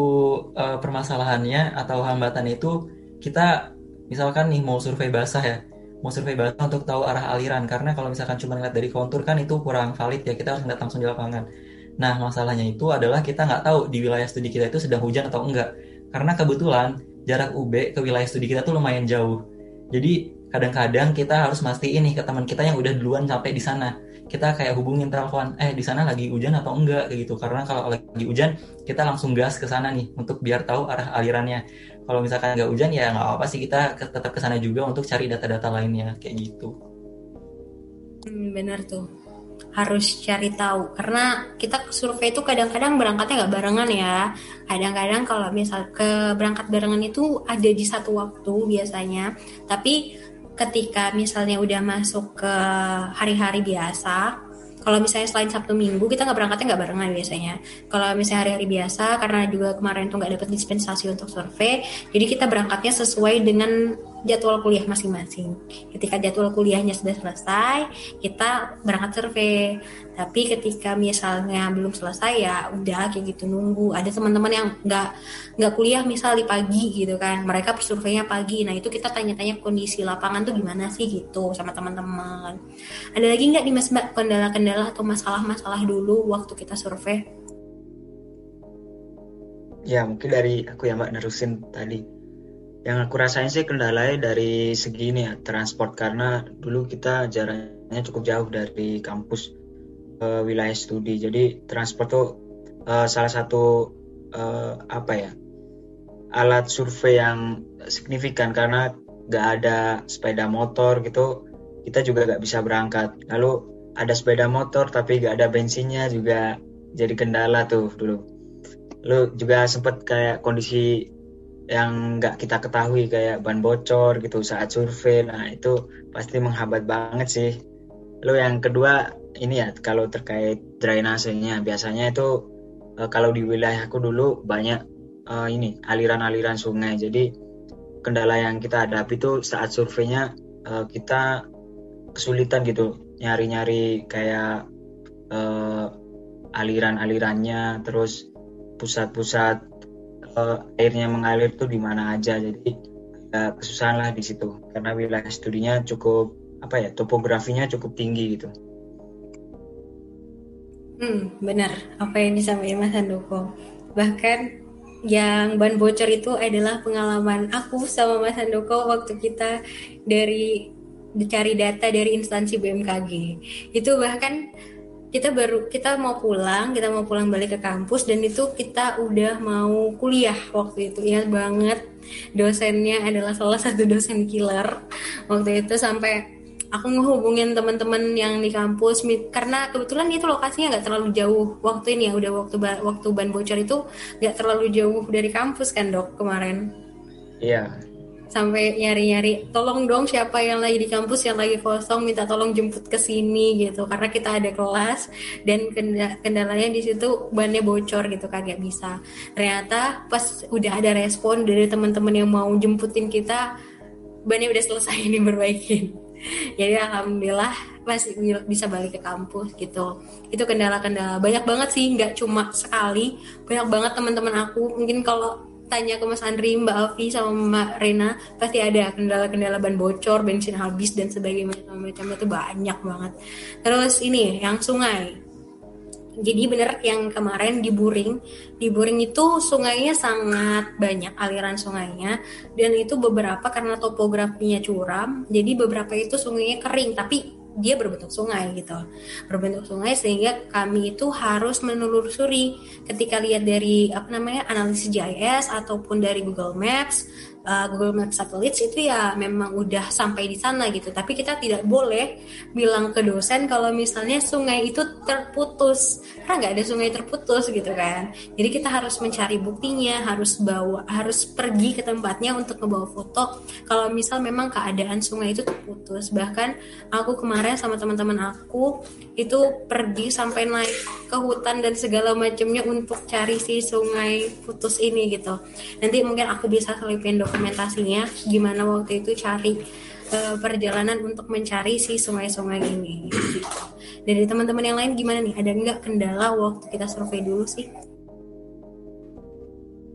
D: eh, permasalahannya atau hambatan itu kita misalkan nih mau survei basah ya, mau survei basah untuk tahu arah aliran karena kalau misalkan cuma ngeliat dari kontur kan itu kurang valid ya kita harus ngeliat langsung di lapangan. Nah masalahnya itu adalah kita nggak tahu di wilayah studi kita itu sedang hujan atau enggak karena kebetulan jarak UB ke wilayah studi kita tuh lumayan jauh. Jadi kadang-kadang kita harus mastiin nih ke teman kita yang udah duluan sampai di sana kita kayak hubungin telepon eh di sana lagi hujan atau enggak kayak gitu karena kalau lagi hujan kita langsung gas ke sana nih untuk biar tahu arah alirannya kalau misalkan nggak hujan ya nggak apa-apa sih kita tetap ke sana juga untuk cari data-data lainnya kayak gitu
B: Hmm, benar tuh. Harus cari tahu karena kita survei itu kadang-kadang berangkatnya nggak barengan ya. Kadang-kadang kalau misal ke berangkat barengan itu ada di satu waktu biasanya. Tapi ketika misalnya udah masuk ke hari-hari biasa, kalau misalnya selain Sabtu Minggu kita nggak berangkatnya nggak barengan biasanya. Kalau misalnya hari-hari biasa karena juga kemarin tuh nggak dapat dispensasi untuk survei, jadi kita berangkatnya sesuai dengan jadwal kuliah masing-masing. Ketika jadwal kuliahnya sudah selesai, kita berangkat survei. Tapi ketika misalnya belum selesai ya udah kayak gitu nunggu. Ada teman-teman yang nggak nggak kuliah misal di pagi gitu kan, mereka surveinya pagi. Nah itu kita tanya-tanya kondisi lapangan tuh gimana sih gitu sama teman-teman. Ada lagi nggak di Mas Mbak kendala-kendala atau masalah-masalah dulu waktu kita survei?
F: Ya, mungkin dari aku ya Mbak nerusin tadi. Yang aku rasain sih kendalanya dari segi ini ya, transport karena dulu kita jaraknya cukup jauh dari kampus ke wilayah studi. Jadi transport tuh eh, salah satu eh, apa ya? alat survei yang signifikan karena nggak ada sepeda motor gitu, kita juga nggak bisa berangkat. Lalu ada sepeda motor tapi nggak ada bensinnya juga jadi kendala tuh dulu lu juga sempet kayak kondisi yang nggak kita ketahui kayak ban bocor gitu saat survei. Nah itu pasti menghambat banget sih. Lu yang kedua ini ya kalau terkait drainasenya. Biasanya itu eh, kalau di wilayahku dulu banyak eh, ini aliran-aliran sungai. Jadi kendala yang kita hadapi itu saat surveinya eh, kita kesulitan gitu nyari-nyari kayak eh, aliran-alirannya. Terus pusat-pusat eh, airnya mengalir tuh di mana aja jadi agak kesusahan lah di situ karena wilayah studinya cukup apa ya topografinya cukup tinggi gitu
B: Hmm, benar apa yang disampaikan Mas Handoko. Bahkan yang ban bocor itu adalah pengalaman aku sama Mas Handoko waktu kita dari cari data dari instansi BMKG. Itu bahkan kita baru kita mau pulang, kita mau pulang balik ke kampus dan itu kita udah mau kuliah waktu itu. Ingat banget dosennya adalah salah satu dosen killer. Waktu itu sampai aku ngehubungin teman-teman yang di kampus karena kebetulan itu lokasinya nggak terlalu jauh. Waktu ini ya udah waktu waktu ban bocor itu nggak terlalu jauh dari kampus kan dok kemarin?
F: Iya
B: sampai nyari-nyari tolong dong siapa yang lagi di kampus yang lagi kosong minta tolong jemput ke sini gitu. Karena kita ada kelas dan kenda- kendalanya di situ bannya bocor gitu kan nggak bisa. Ternyata pas udah ada respon dari teman-teman yang mau jemputin kita bannya udah selesai diperbaikin. Jadi alhamdulillah masih bisa balik ke kampus gitu. Itu kendala-kendala. Banyak banget sih nggak cuma sekali. Banyak banget teman-teman aku. Mungkin kalau tanya ke Mas Andri, Mbak Alfi sama Mbak Rena pasti ada kendala-kendala ban bocor, bensin habis dan sebagainya macam itu banyak banget. Terus ini yang sungai. Jadi bener yang kemarin di Buring, di Buring itu sungainya sangat banyak aliran sungainya dan itu beberapa karena topografinya curam, jadi beberapa itu sungainya kering tapi dia berbentuk sungai gitu. Berbentuk sungai sehingga kami itu harus menelusuri. Ketika lihat dari apa namanya analisis GIS ataupun dari Google Maps uh, Google Maps Satellites itu ya memang udah sampai di sana gitu. Tapi kita tidak boleh bilang ke dosen kalau misalnya sungai itu terputus. Karena nggak ada sungai terputus gitu kan. Jadi kita harus mencari buktinya, harus bawa, harus pergi ke tempatnya untuk membawa foto. Kalau misal memang keadaan sungai itu terputus. Bahkan aku kemarin sama teman-teman aku itu pergi sampai naik ke hutan dan segala macamnya untuk cari si sungai putus ini gitu. Nanti mungkin aku bisa selipin dokumen dokumentasinya gimana waktu itu cari uh, perjalanan untuk mencari si sungai-sungai ini. Gitu. Dari teman-teman yang lain gimana nih? Ada nggak kendala waktu kita survei dulu sih?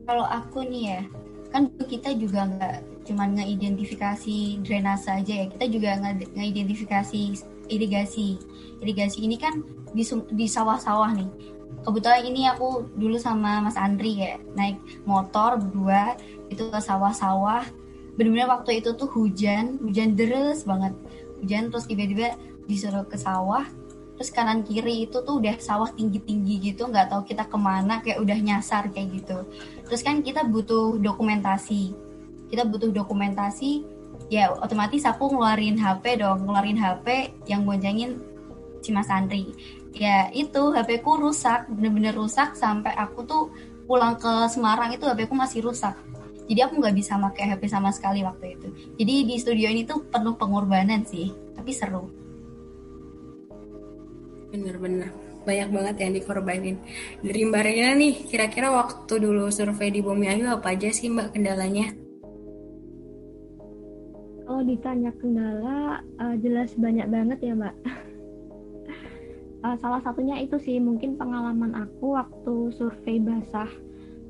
C: Kalau aku nih ya, kan kita juga nggak cuma ngeidentifikasi drainase aja ya, kita juga ngeidentifikasi irigasi. Irigasi ini kan di, di sawah-sawah nih. Kebetulan ini aku dulu sama Mas Andri ya, naik motor berdua itu ke sawah-sawah. Benar-benar waktu itu tuh hujan hujan deras banget. Hujan terus tiba-tiba disuruh ke sawah terus kanan kiri itu tuh udah sawah tinggi-tinggi gitu nggak tahu kita ke mana kayak udah nyasar kayak gitu. Terus kan kita butuh dokumentasi. Kita butuh dokumentasi ya otomatis aku ngeluarin HP dong ngeluarin HP yang boncengin si Mas Andri ya itu HP ku rusak bener-bener rusak sampai aku tuh pulang ke Semarang itu HP ku masih rusak jadi aku nggak bisa pakai HP sama sekali waktu itu. Jadi di studio ini tuh penuh pengorbanan sih tapi seru.
B: Bener-bener banyak banget yang dikorbanin. Dari Mbak Rena nih kira-kira waktu dulu survei di Bumi Ayu apa aja sih Mbak kendalanya?
E: Kalau ditanya kendala uh, jelas banyak banget ya Mbak. Uh, salah satunya itu sih mungkin pengalaman aku waktu survei basah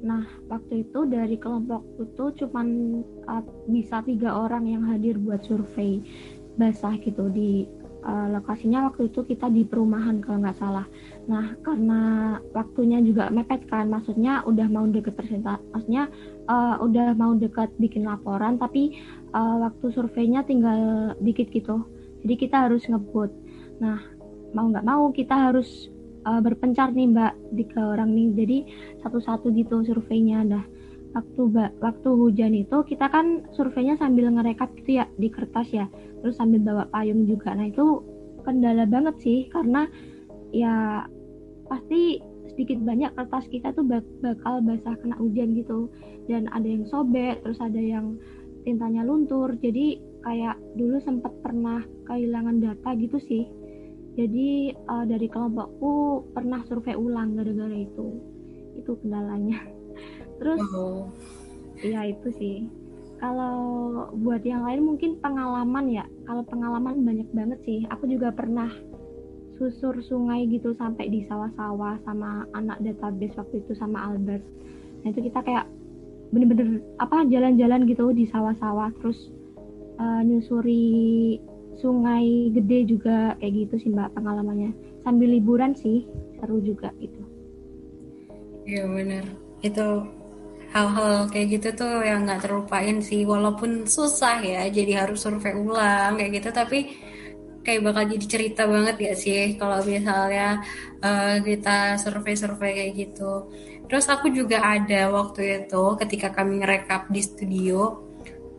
E: Nah, waktu itu dari kelompokku tuh cuman uh, bisa tiga orang yang hadir buat survei basah gitu di uh, lokasinya waktu itu kita di perumahan kalau nggak salah. Nah, karena waktunya juga mepet kan, maksudnya udah mau deket presentasi, uh, udah mau dekat bikin laporan, tapi uh, waktu surveinya tinggal dikit gitu. Jadi kita harus ngebut. Nah, mau nggak mau kita harus uh, berpencar nih mbak tiga orang nih. Jadi satu-satu gitu surveinya. Dah waktu mbak waktu hujan itu kita kan surveinya sambil ngerekap gitu ya di kertas ya. Terus sambil bawa payung juga. Nah itu kendala banget sih karena ya pasti sedikit banyak kertas kita tuh bakal basah kena hujan gitu. Dan ada yang sobek terus ada yang tintanya luntur. Jadi kayak dulu sempat pernah kehilangan data gitu sih jadi uh, dari kelompokku pernah survei ulang gara-gara itu. Itu kendalanya. Terus oh. ya itu sih. Kalau buat yang lain mungkin pengalaman ya. Kalau pengalaman banyak banget sih. Aku juga pernah susur sungai gitu sampai di sawah-sawah sama anak database waktu itu sama Albert. Nah itu kita kayak bener-bener apa jalan-jalan gitu di sawah-sawah terus uh, nyusuri sungai gede juga kayak gitu sih mbak pengalamannya. Sambil liburan sih seru juga gitu.
B: Iya bener itu hal-hal kayak gitu tuh yang nggak terlupain sih. Walaupun susah ya jadi harus survei ulang kayak gitu tapi kayak bakal jadi cerita banget ya sih kalau misalnya uh, kita survei-survei kayak gitu. Terus aku juga ada waktu itu ketika kami ngerekap di studio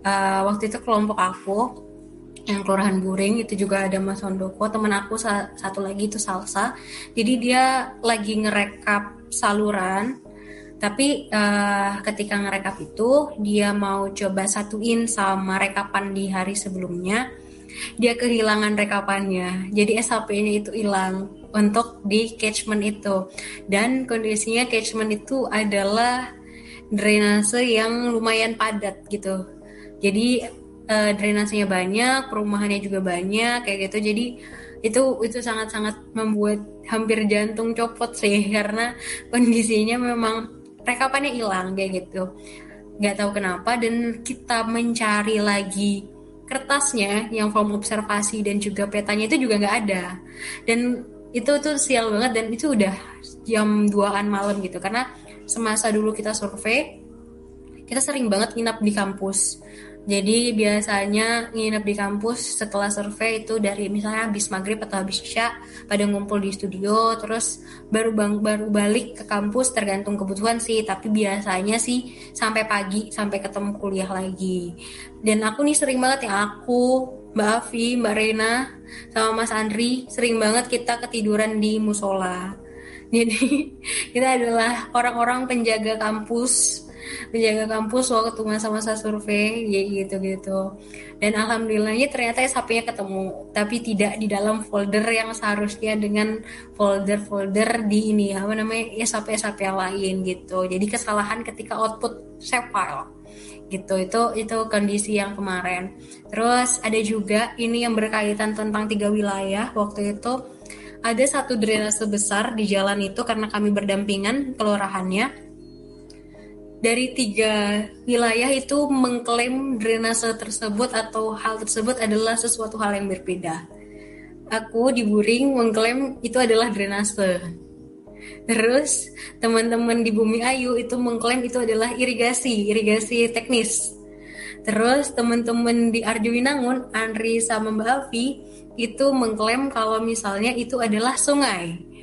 B: uh, waktu itu kelompok aku yang kelurahan Buring itu juga ada Mas Ondoko. Temen aku satu lagi itu Salsa. Jadi dia lagi ngerekap saluran tapi uh, ketika ngerekap itu dia mau coba satuin sama rekapan di hari sebelumnya. Dia kehilangan rekapannya. Jadi SHP-nya itu hilang untuk di catchment itu. Dan kondisinya catchment itu adalah drainase yang lumayan padat gitu. Jadi uh, drainasenya banyak, perumahannya juga banyak kayak gitu. Jadi itu itu sangat-sangat membuat hampir jantung copot sih karena kondisinya memang rekapannya hilang kayak gitu. Nggak tahu kenapa dan kita mencari lagi kertasnya yang form observasi dan juga petanya itu juga nggak ada. Dan itu tuh sial banget dan itu udah jam 2-an malam gitu karena semasa dulu kita survei kita sering banget nginap di kampus Jadi biasanya nginep di kampus setelah survei itu dari misalnya habis maghrib atau habis isya pada ngumpul di studio terus baru bang baru balik ke kampus tergantung kebutuhan sih. Tapi biasanya sih sampai pagi sampai ketemu kuliah lagi. Dan aku nih sering banget ya aku Mbak Afi, Mbak Rena, sama Mas Andri sering banget kita ketiduran di musola. Jadi kita adalah orang-orang penjaga kampus menjaga kampus waktu masa-masa survei ya gitu gitu dan alhamdulillahnya ternyata SHP-nya ketemu tapi tidak di dalam folder yang seharusnya dengan folder-folder di ini apa namanya SHP SHP yang lain gitu. Jadi kesalahan ketika output save file gitu. Itu itu kondisi yang kemarin. Terus ada juga ini yang berkaitan tentang tiga wilayah. Waktu itu ada satu drainase besar di jalan itu karena kami berdampingan kelurahannya dari tiga wilayah itu mengklaim drainase tersebut atau hal tersebut adalah sesuatu hal yang berbeda. Aku di Buring mengklaim itu adalah drainase. Terus teman-teman di Bumi Ayu itu mengklaim itu adalah irigasi, irigasi teknis. Terus teman-teman di Arjuna Andri sama Mbak Avi itu mengklaim kalau misalnya itu adalah sungai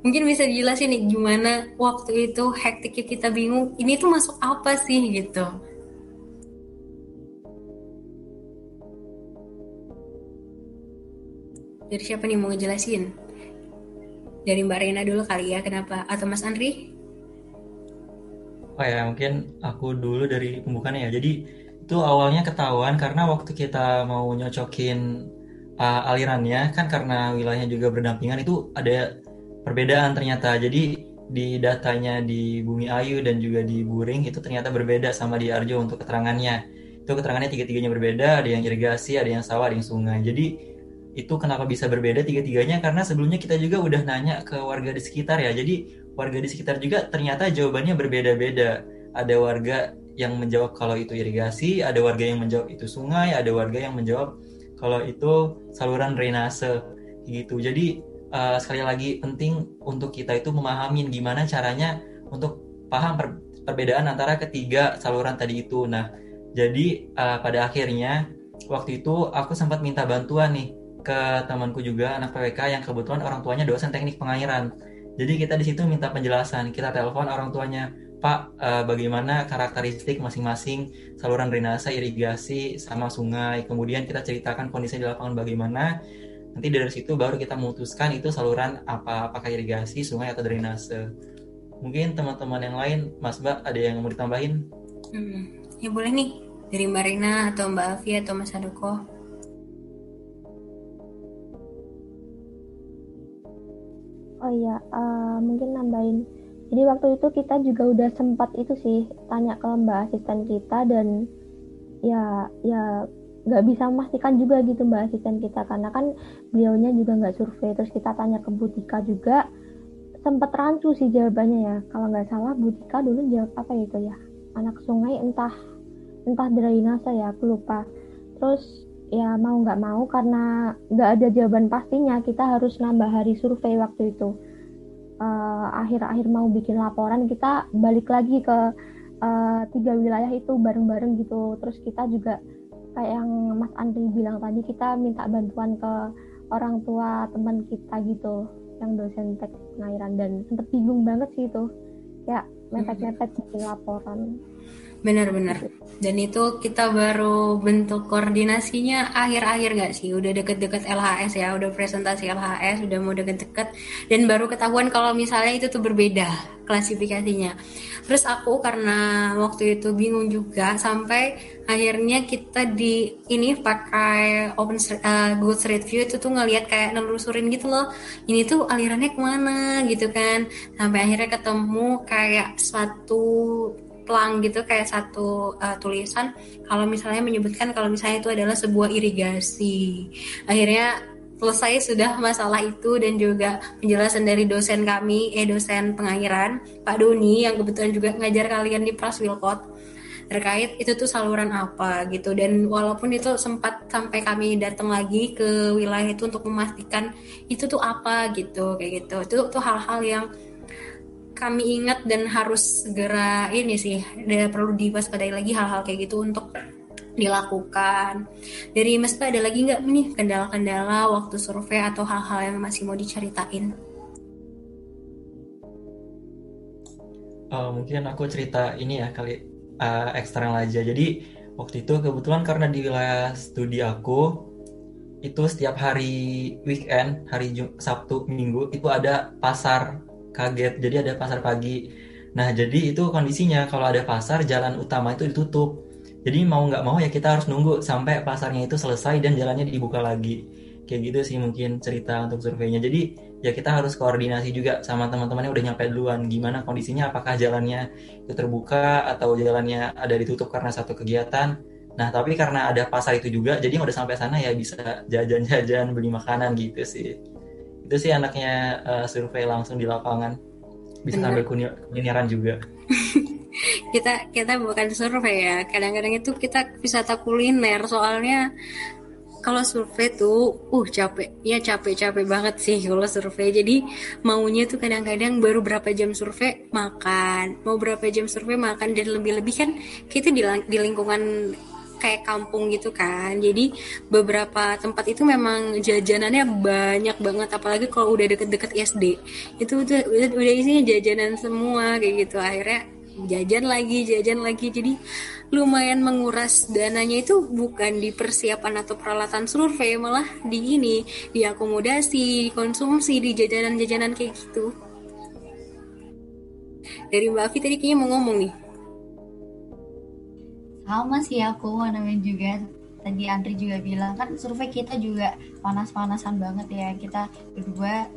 B: mungkin bisa dijelasin nih gimana waktu itu hektiknya kita bingung ini tuh masuk apa sih gitu? Dari siapa nih mau ngejelasin? Dari Mbak Rena dulu kali ya kenapa? Atau Mas Andri?
D: Oh ya mungkin aku dulu dari pembukaannya ya. Jadi itu awalnya ketahuan karena waktu kita mau nyocokin uh, alirannya kan karena wilayahnya juga berdampingan itu ada perbedaan ternyata. Jadi di datanya di Bumi Ayu dan juga di Buring itu ternyata berbeda sama di Arjo untuk keterangannya. Itu keterangannya tiga-tiganya berbeda, ada yang irigasi, ada yang sawah, ada yang sungai. Jadi itu kenapa bisa berbeda tiga-tiganya karena sebelumnya kita juga udah nanya ke warga di sekitar ya. Jadi warga di sekitar juga ternyata jawabannya berbeda-beda. Ada warga yang menjawab kalau itu irigasi, ada warga yang menjawab itu sungai, ada warga yang menjawab kalau itu saluran drainase gitu. Jadi uh, sekali lagi penting untuk kita itu memahami gimana caranya untuk paham per perbedaan antara ketiga saluran tadi itu. Nah, jadi uh, pada akhirnya waktu itu aku sempat minta bantuan nih ke temanku juga anak PWK yang kebetulan orang tuanya dosen teknik pengairan. Jadi kita di situ minta penjelasan, kita telepon orang tuanya, Pak, uh, bagaimana karakteristik masing-masing saluran drainase, irigasi, sama sungai. Kemudian kita ceritakan kondisi di lapangan bagaimana nanti dari situ baru kita memutuskan itu saluran apa apakah irigasi sungai atau drainase. Mungkin teman-teman yang lain Mas Mbak ada yang mau ditambahin?
B: Hmm, ya boleh nih dari Mbak Rina atau Mbak Afi atau Mas Adoko
E: oh iya uh, mungkin nambahin. Jadi waktu itu kita juga udah sempat itu sih tanya ke Mbak asisten kita dan ya ya nggak bisa memastikan juga gitu mbak asisten kita. Karena kan beliaunya juga nggak survei. Terus kita tanya ke Butika juga. Sempat rancu sih jawabannya ya. Kalau nggak salah Butika dulu jawab apa itu ya? Anak sungai entah entah drainase ya aku lupa. Terus ya mau nggak mau karena nggak ada jawaban pastinya kita harus nambah hari survei waktu itu. Eh, akhir-akhir uh, mau bikin laporan kita balik lagi ke uh, tiga wilayah itu bareng-bareng gitu. Terus kita juga kayak yang Mas Andri bilang tadi kita minta bantuan ke orang tua teman kita gitu yang dosen teknik pengairan. Dan sempet bingung banget sih itu. Ya mepet-mepet bikin laporan
B: benar-benar. Dan itu kita baru bentuk koordinasinya akhir-akhir gak sih? Udah deket-deket LHS ya udah presentasi LHS udah mau deket-deket. Dan baru ketahuan kalau misalnya itu tuh berbeda klasifikasinya. Terus aku karena waktu itu bingung juga sampai akhirnya kita di ini pakai open uh, goods review itu tuh ngelihat kayak nelusurin gitu loh. Ini tuh alirannya ke mana gitu kan. Sampai akhirnya ketemu kayak suatu plang gitu kayak satu uh, tulisan kalau misalnya menyebutkan kalau misalnya itu adalah sebuah irigasi. Akhirnya selesai sudah masalah itu dan juga penjelasan dari dosen kami eh dosen pengairan Pak Doni yang kebetulan juga ngajar kalian di Praswilkot terkait itu tuh saluran apa gitu. Dan walaupun itu sempat sampai kami datang lagi ke wilayah itu untuk memastikan itu tuh apa gitu kayak gitu. Itu tuh hal-hal yang kami ingat dan harus segera ini sih ada perlu diwaspadai lagi hal-hal kayak gitu untuk dilakukan. Dari Mas Pak ada lagi nggak nih kendala-kendala waktu survei atau hal-hal yang masih mau diceritain?
D: Uh, mungkin aku cerita ini ya kali uh, eksternal aja. Jadi waktu itu kebetulan karena di wilayah studi aku itu setiap hari weekend, hari Jum Sabtu, Minggu itu ada pasar kaget. Jadi ada pasar pagi. Nah, jadi itu kondisinya kalau ada pasar jalan utama itu ditutup. Jadi mau nggak mau ya kita harus nunggu sampai pasarnya itu selesai dan jalannya dibuka lagi. Kayak gitu sih mungkin cerita untuk surveinya. Jadi ya kita harus koordinasi juga sama teman-teman yang udah nyampe duluan. Gimana kondisinya? Apakah jalannya itu terbuka atau jalannya ada ditutup karena satu kegiatan? Nah tapi karena ada pasar itu juga, jadi yang udah sampai sana ya bisa jajan-jajan beli makanan gitu sih. Itu sih anaknya uh, survei langsung di lapangan. Bisa Bener. sambil kulineran juga.
B: kita kita bukan survei ya kadang-kadang itu kita wisata kuliner soalnya kalau survei tuh uh capek ya capek-capek banget sih kalau survei jadi maunya tuh kadang-kadang baru berapa jam survei makan mau berapa jam survei makan dan lebih-lebih kan kita di, di lingkungan kayak kampung gitu kan. Jadi beberapa tempat itu memang jajanannya banyak banget apalagi kalau udah deket-deket SD itu udah, udah isinya jajanan semua kayak gitu. Akhirnya jajan lagi jajan lagi. Jadi lumayan menguras dananya itu bukan di persiapan atau peralatan survei malah di ini di akomodasi konsumsi di jajanan-jajanan kayak gitu. Dari Mbak Afi tadi kayaknya mau ngomong nih
C: sama sih aku namanya juga tadi Andri juga bilang kan survei kita juga panas-panasan banget ya kita berdua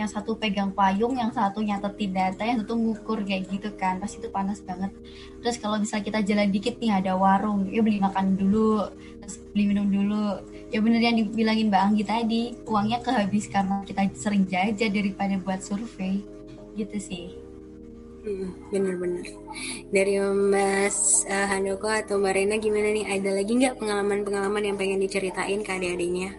C: yang satu pegang payung, yang satu nyatetin data, yang satu ngukur kayak gitu kan, pasti itu panas banget. Terus kalau misalnya kita jalan dikit nih ada warung, ya beli makan dulu, terus beli minum dulu. Ya bener yang dibilangin Mbak Anggi tadi, uangnya kehabis karena kita sering jajan daripada buat survei, gitu sih.
B: Bener-bener. Dari Mas uh, Handoko atau Mbak Rena gimana nih? Ada lagi nggak pengalaman-pengalaman yang pengen diceritain ke adik-adiknya?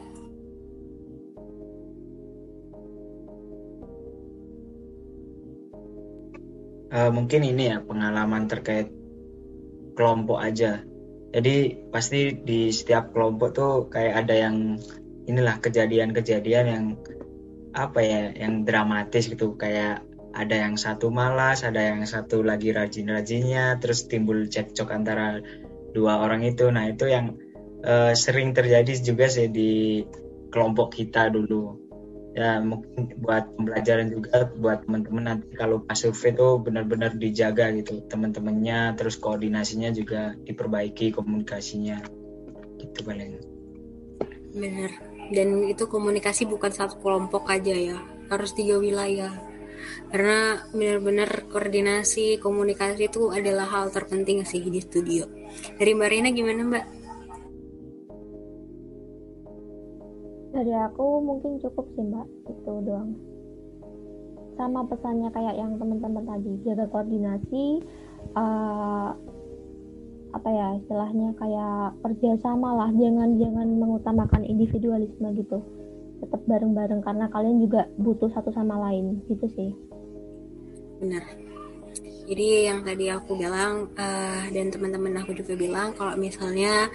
F: uh, mungkin ini ya pengalaman terkait kelompok aja. Jadi pasti di setiap kelompok tuh kayak ada yang inilah kejadian-kejadian yang apa ya, yang dramatis gitu kayak ada yang satu malas, ada yang satu lagi rajin-rajinnya, terus timbul cekcok antara dua orang itu. Nah itu yang uh, sering terjadi juga sih di kelompok kita dulu. Ya mungkin buat pembelajaran juga buat teman-teman nanti kalau pas survei itu benar-benar dijaga gitu teman-temannya terus koordinasinya juga diperbaiki komunikasinya. Gitu paling.
B: Benar. Dan itu komunikasi bukan satu kelompok aja ya harus tiga wilayah karena benar-benar koordinasi komunikasi itu adalah hal terpenting sih di studio dari Mbak Rina gimana Mbak?
E: Dari aku mungkin cukup sih mbak, itu doang. Sama pesannya kayak yang teman-teman tadi, jaga koordinasi, uh, apa ya istilahnya kayak kerjasama lah, jangan jangan mengutamakan individualisme gitu. Tetap bareng-bareng karena kalian juga butuh satu sama lain gitu sih.
B: Benar jadi yang tadi aku bilang uh, dan teman-teman aku juga bilang kalau misalnya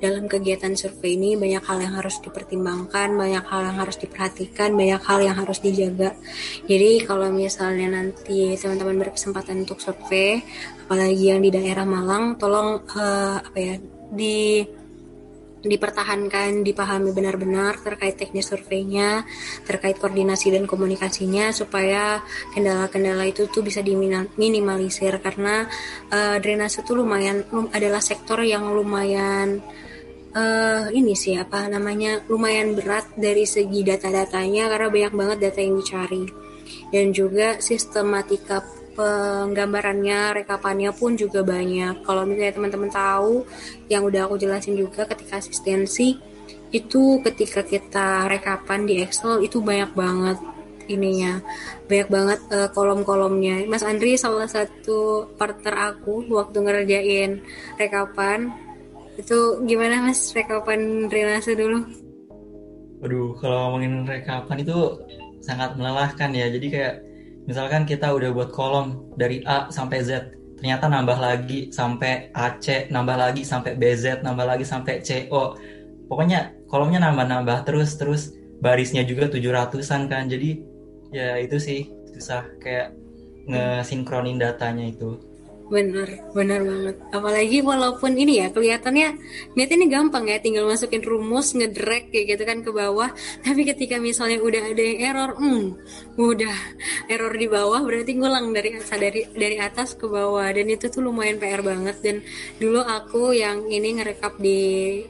B: dalam kegiatan survei ini banyak hal yang harus dipertimbangkan, banyak hal yang harus diperhatikan, banyak hal yang harus dijaga. Jadi kalau misalnya nanti teman-teman berkesempatan untuk survei, apalagi yang di daerah Malang, tolong uh, apa ya di dipertahankan, dipahami benar-benar terkait teknis surveinya, terkait koordinasi dan komunikasinya supaya kendala-kendala itu tuh bisa diminimalisir. Karena uh, drainase itu lumayan adalah sektor yang lumayan uh, ini sih apa namanya lumayan berat dari segi data-datanya karena banyak banget data yang dicari. Dan juga sistematika penggambarannya, rekapannya pun juga banyak. Kalau misalnya teman-teman tahu, yang udah aku jelasin juga ketika asistensi, itu ketika kita rekapan di Excel itu banyak banget ininya. Banyak banget uh, kolom-kolomnya. Mas Andri salah satu partner aku waktu ngerjain rekapan itu gimana Mas rekapan drainase dulu?
D: Waduh kalau ngomongin rekapan itu sangat melelahkan ya. Jadi kayak misalkan kita udah buat kolom dari A sampai Z ternyata nambah lagi sampai AC nambah lagi sampai BZ nambah lagi sampai CO pokoknya kolomnya nambah-nambah terus terus barisnya juga 700-an kan. Jadi ya itu sih susah kayak ngesinkronin datanya itu
B: Bener, bener banget. Apalagi walaupun ini ya kelihatannya niat ini gampang ya, tinggal masukin rumus, ngedrag kayak gitu kan ke bawah. Tapi ketika misalnya udah ada yang error, hmm, udah error di bawah berarti ngulang dari dari dari atas ke bawah dan itu tuh lumayan PR banget. Dan dulu aku yang ini ngerekap di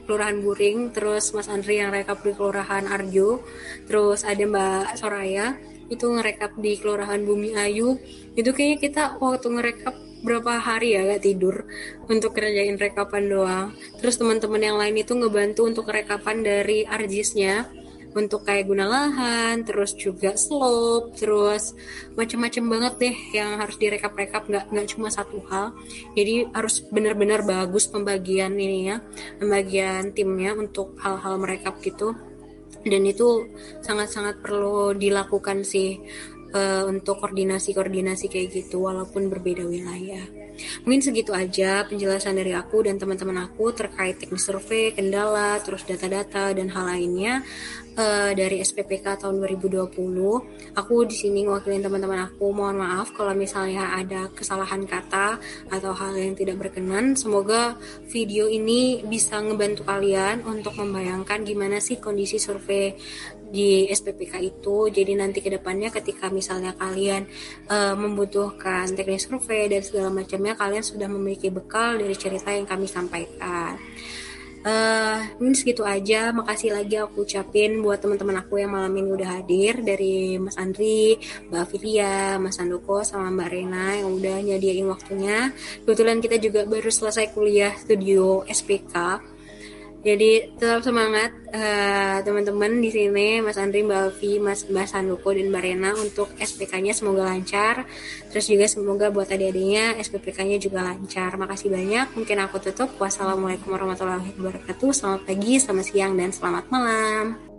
B: Kelurahan Buring, terus Mas Andri yang rekap di Kelurahan Arjo, terus ada Mbak Soraya itu ngerekap di Kelurahan Bumi Ayu. Itu kayaknya kita waktu ngerekap berapa hari ya gak tidur untuk kerjain rekapan doang. Terus teman-teman yang lain itu ngebantu untuk rekapan dari arjisnya untuk kayak guna lahan terus juga slope terus macam-macam banget deh yang harus direkap-rekap nggak nggak cuma satu hal. Jadi harus benar-benar bagus pembagian ini ya pembagian timnya untuk hal-hal merekap gitu. Dan itu sangat-sangat perlu dilakukan sih uh, untuk koordinasi-koordinasi kayak gitu walaupun berbeda wilayah. Mungkin segitu aja penjelasan dari aku dan teman-teman aku terkait teknis survei, kendala, terus data-data dan hal lainnya uh, dari SPPK tahun 2020. Aku di sini ngewakilin teman-teman aku. Mohon maaf kalau misalnya ada kesalahan kata atau hal yang tidak berkenan. Semoga video ini bisa ngebantu kalian untuk membayangkan gimana sih kondisi survei di SPPK itu. Jadi nanti ke depannya ketika misalnya kalian uh, membutuhkan teknis survei dan segala macamnya, kalian sudah memiliki bekal dari cerita yang kami sampaikan. Uh, ini segitu aja. Makasih lagi aku ucapin buat teman-teman aku yang malam ini udah hadir dari Mas Andri, Mbak Filia, Mas Andoko, sama Mbak Rena yang udah nyadiain waktunya. Kebetulan kita juga baru selesai kuliah studio SPK jadi tetap semangat uh, teman-teman di sini Mas Andri, Mbak Alfi, Mas Mbak dan Mbak Rena untuk SPK-nya semoga lancar. Terus juga semoga buat adik-adiknya SPPK-nya juga lancar. Makasih banyak. Mungkin aku tutup. Wassalamualaikum warahmatullahi wabarakatuh. Selamat pagi, selamat siang dan selamat malam.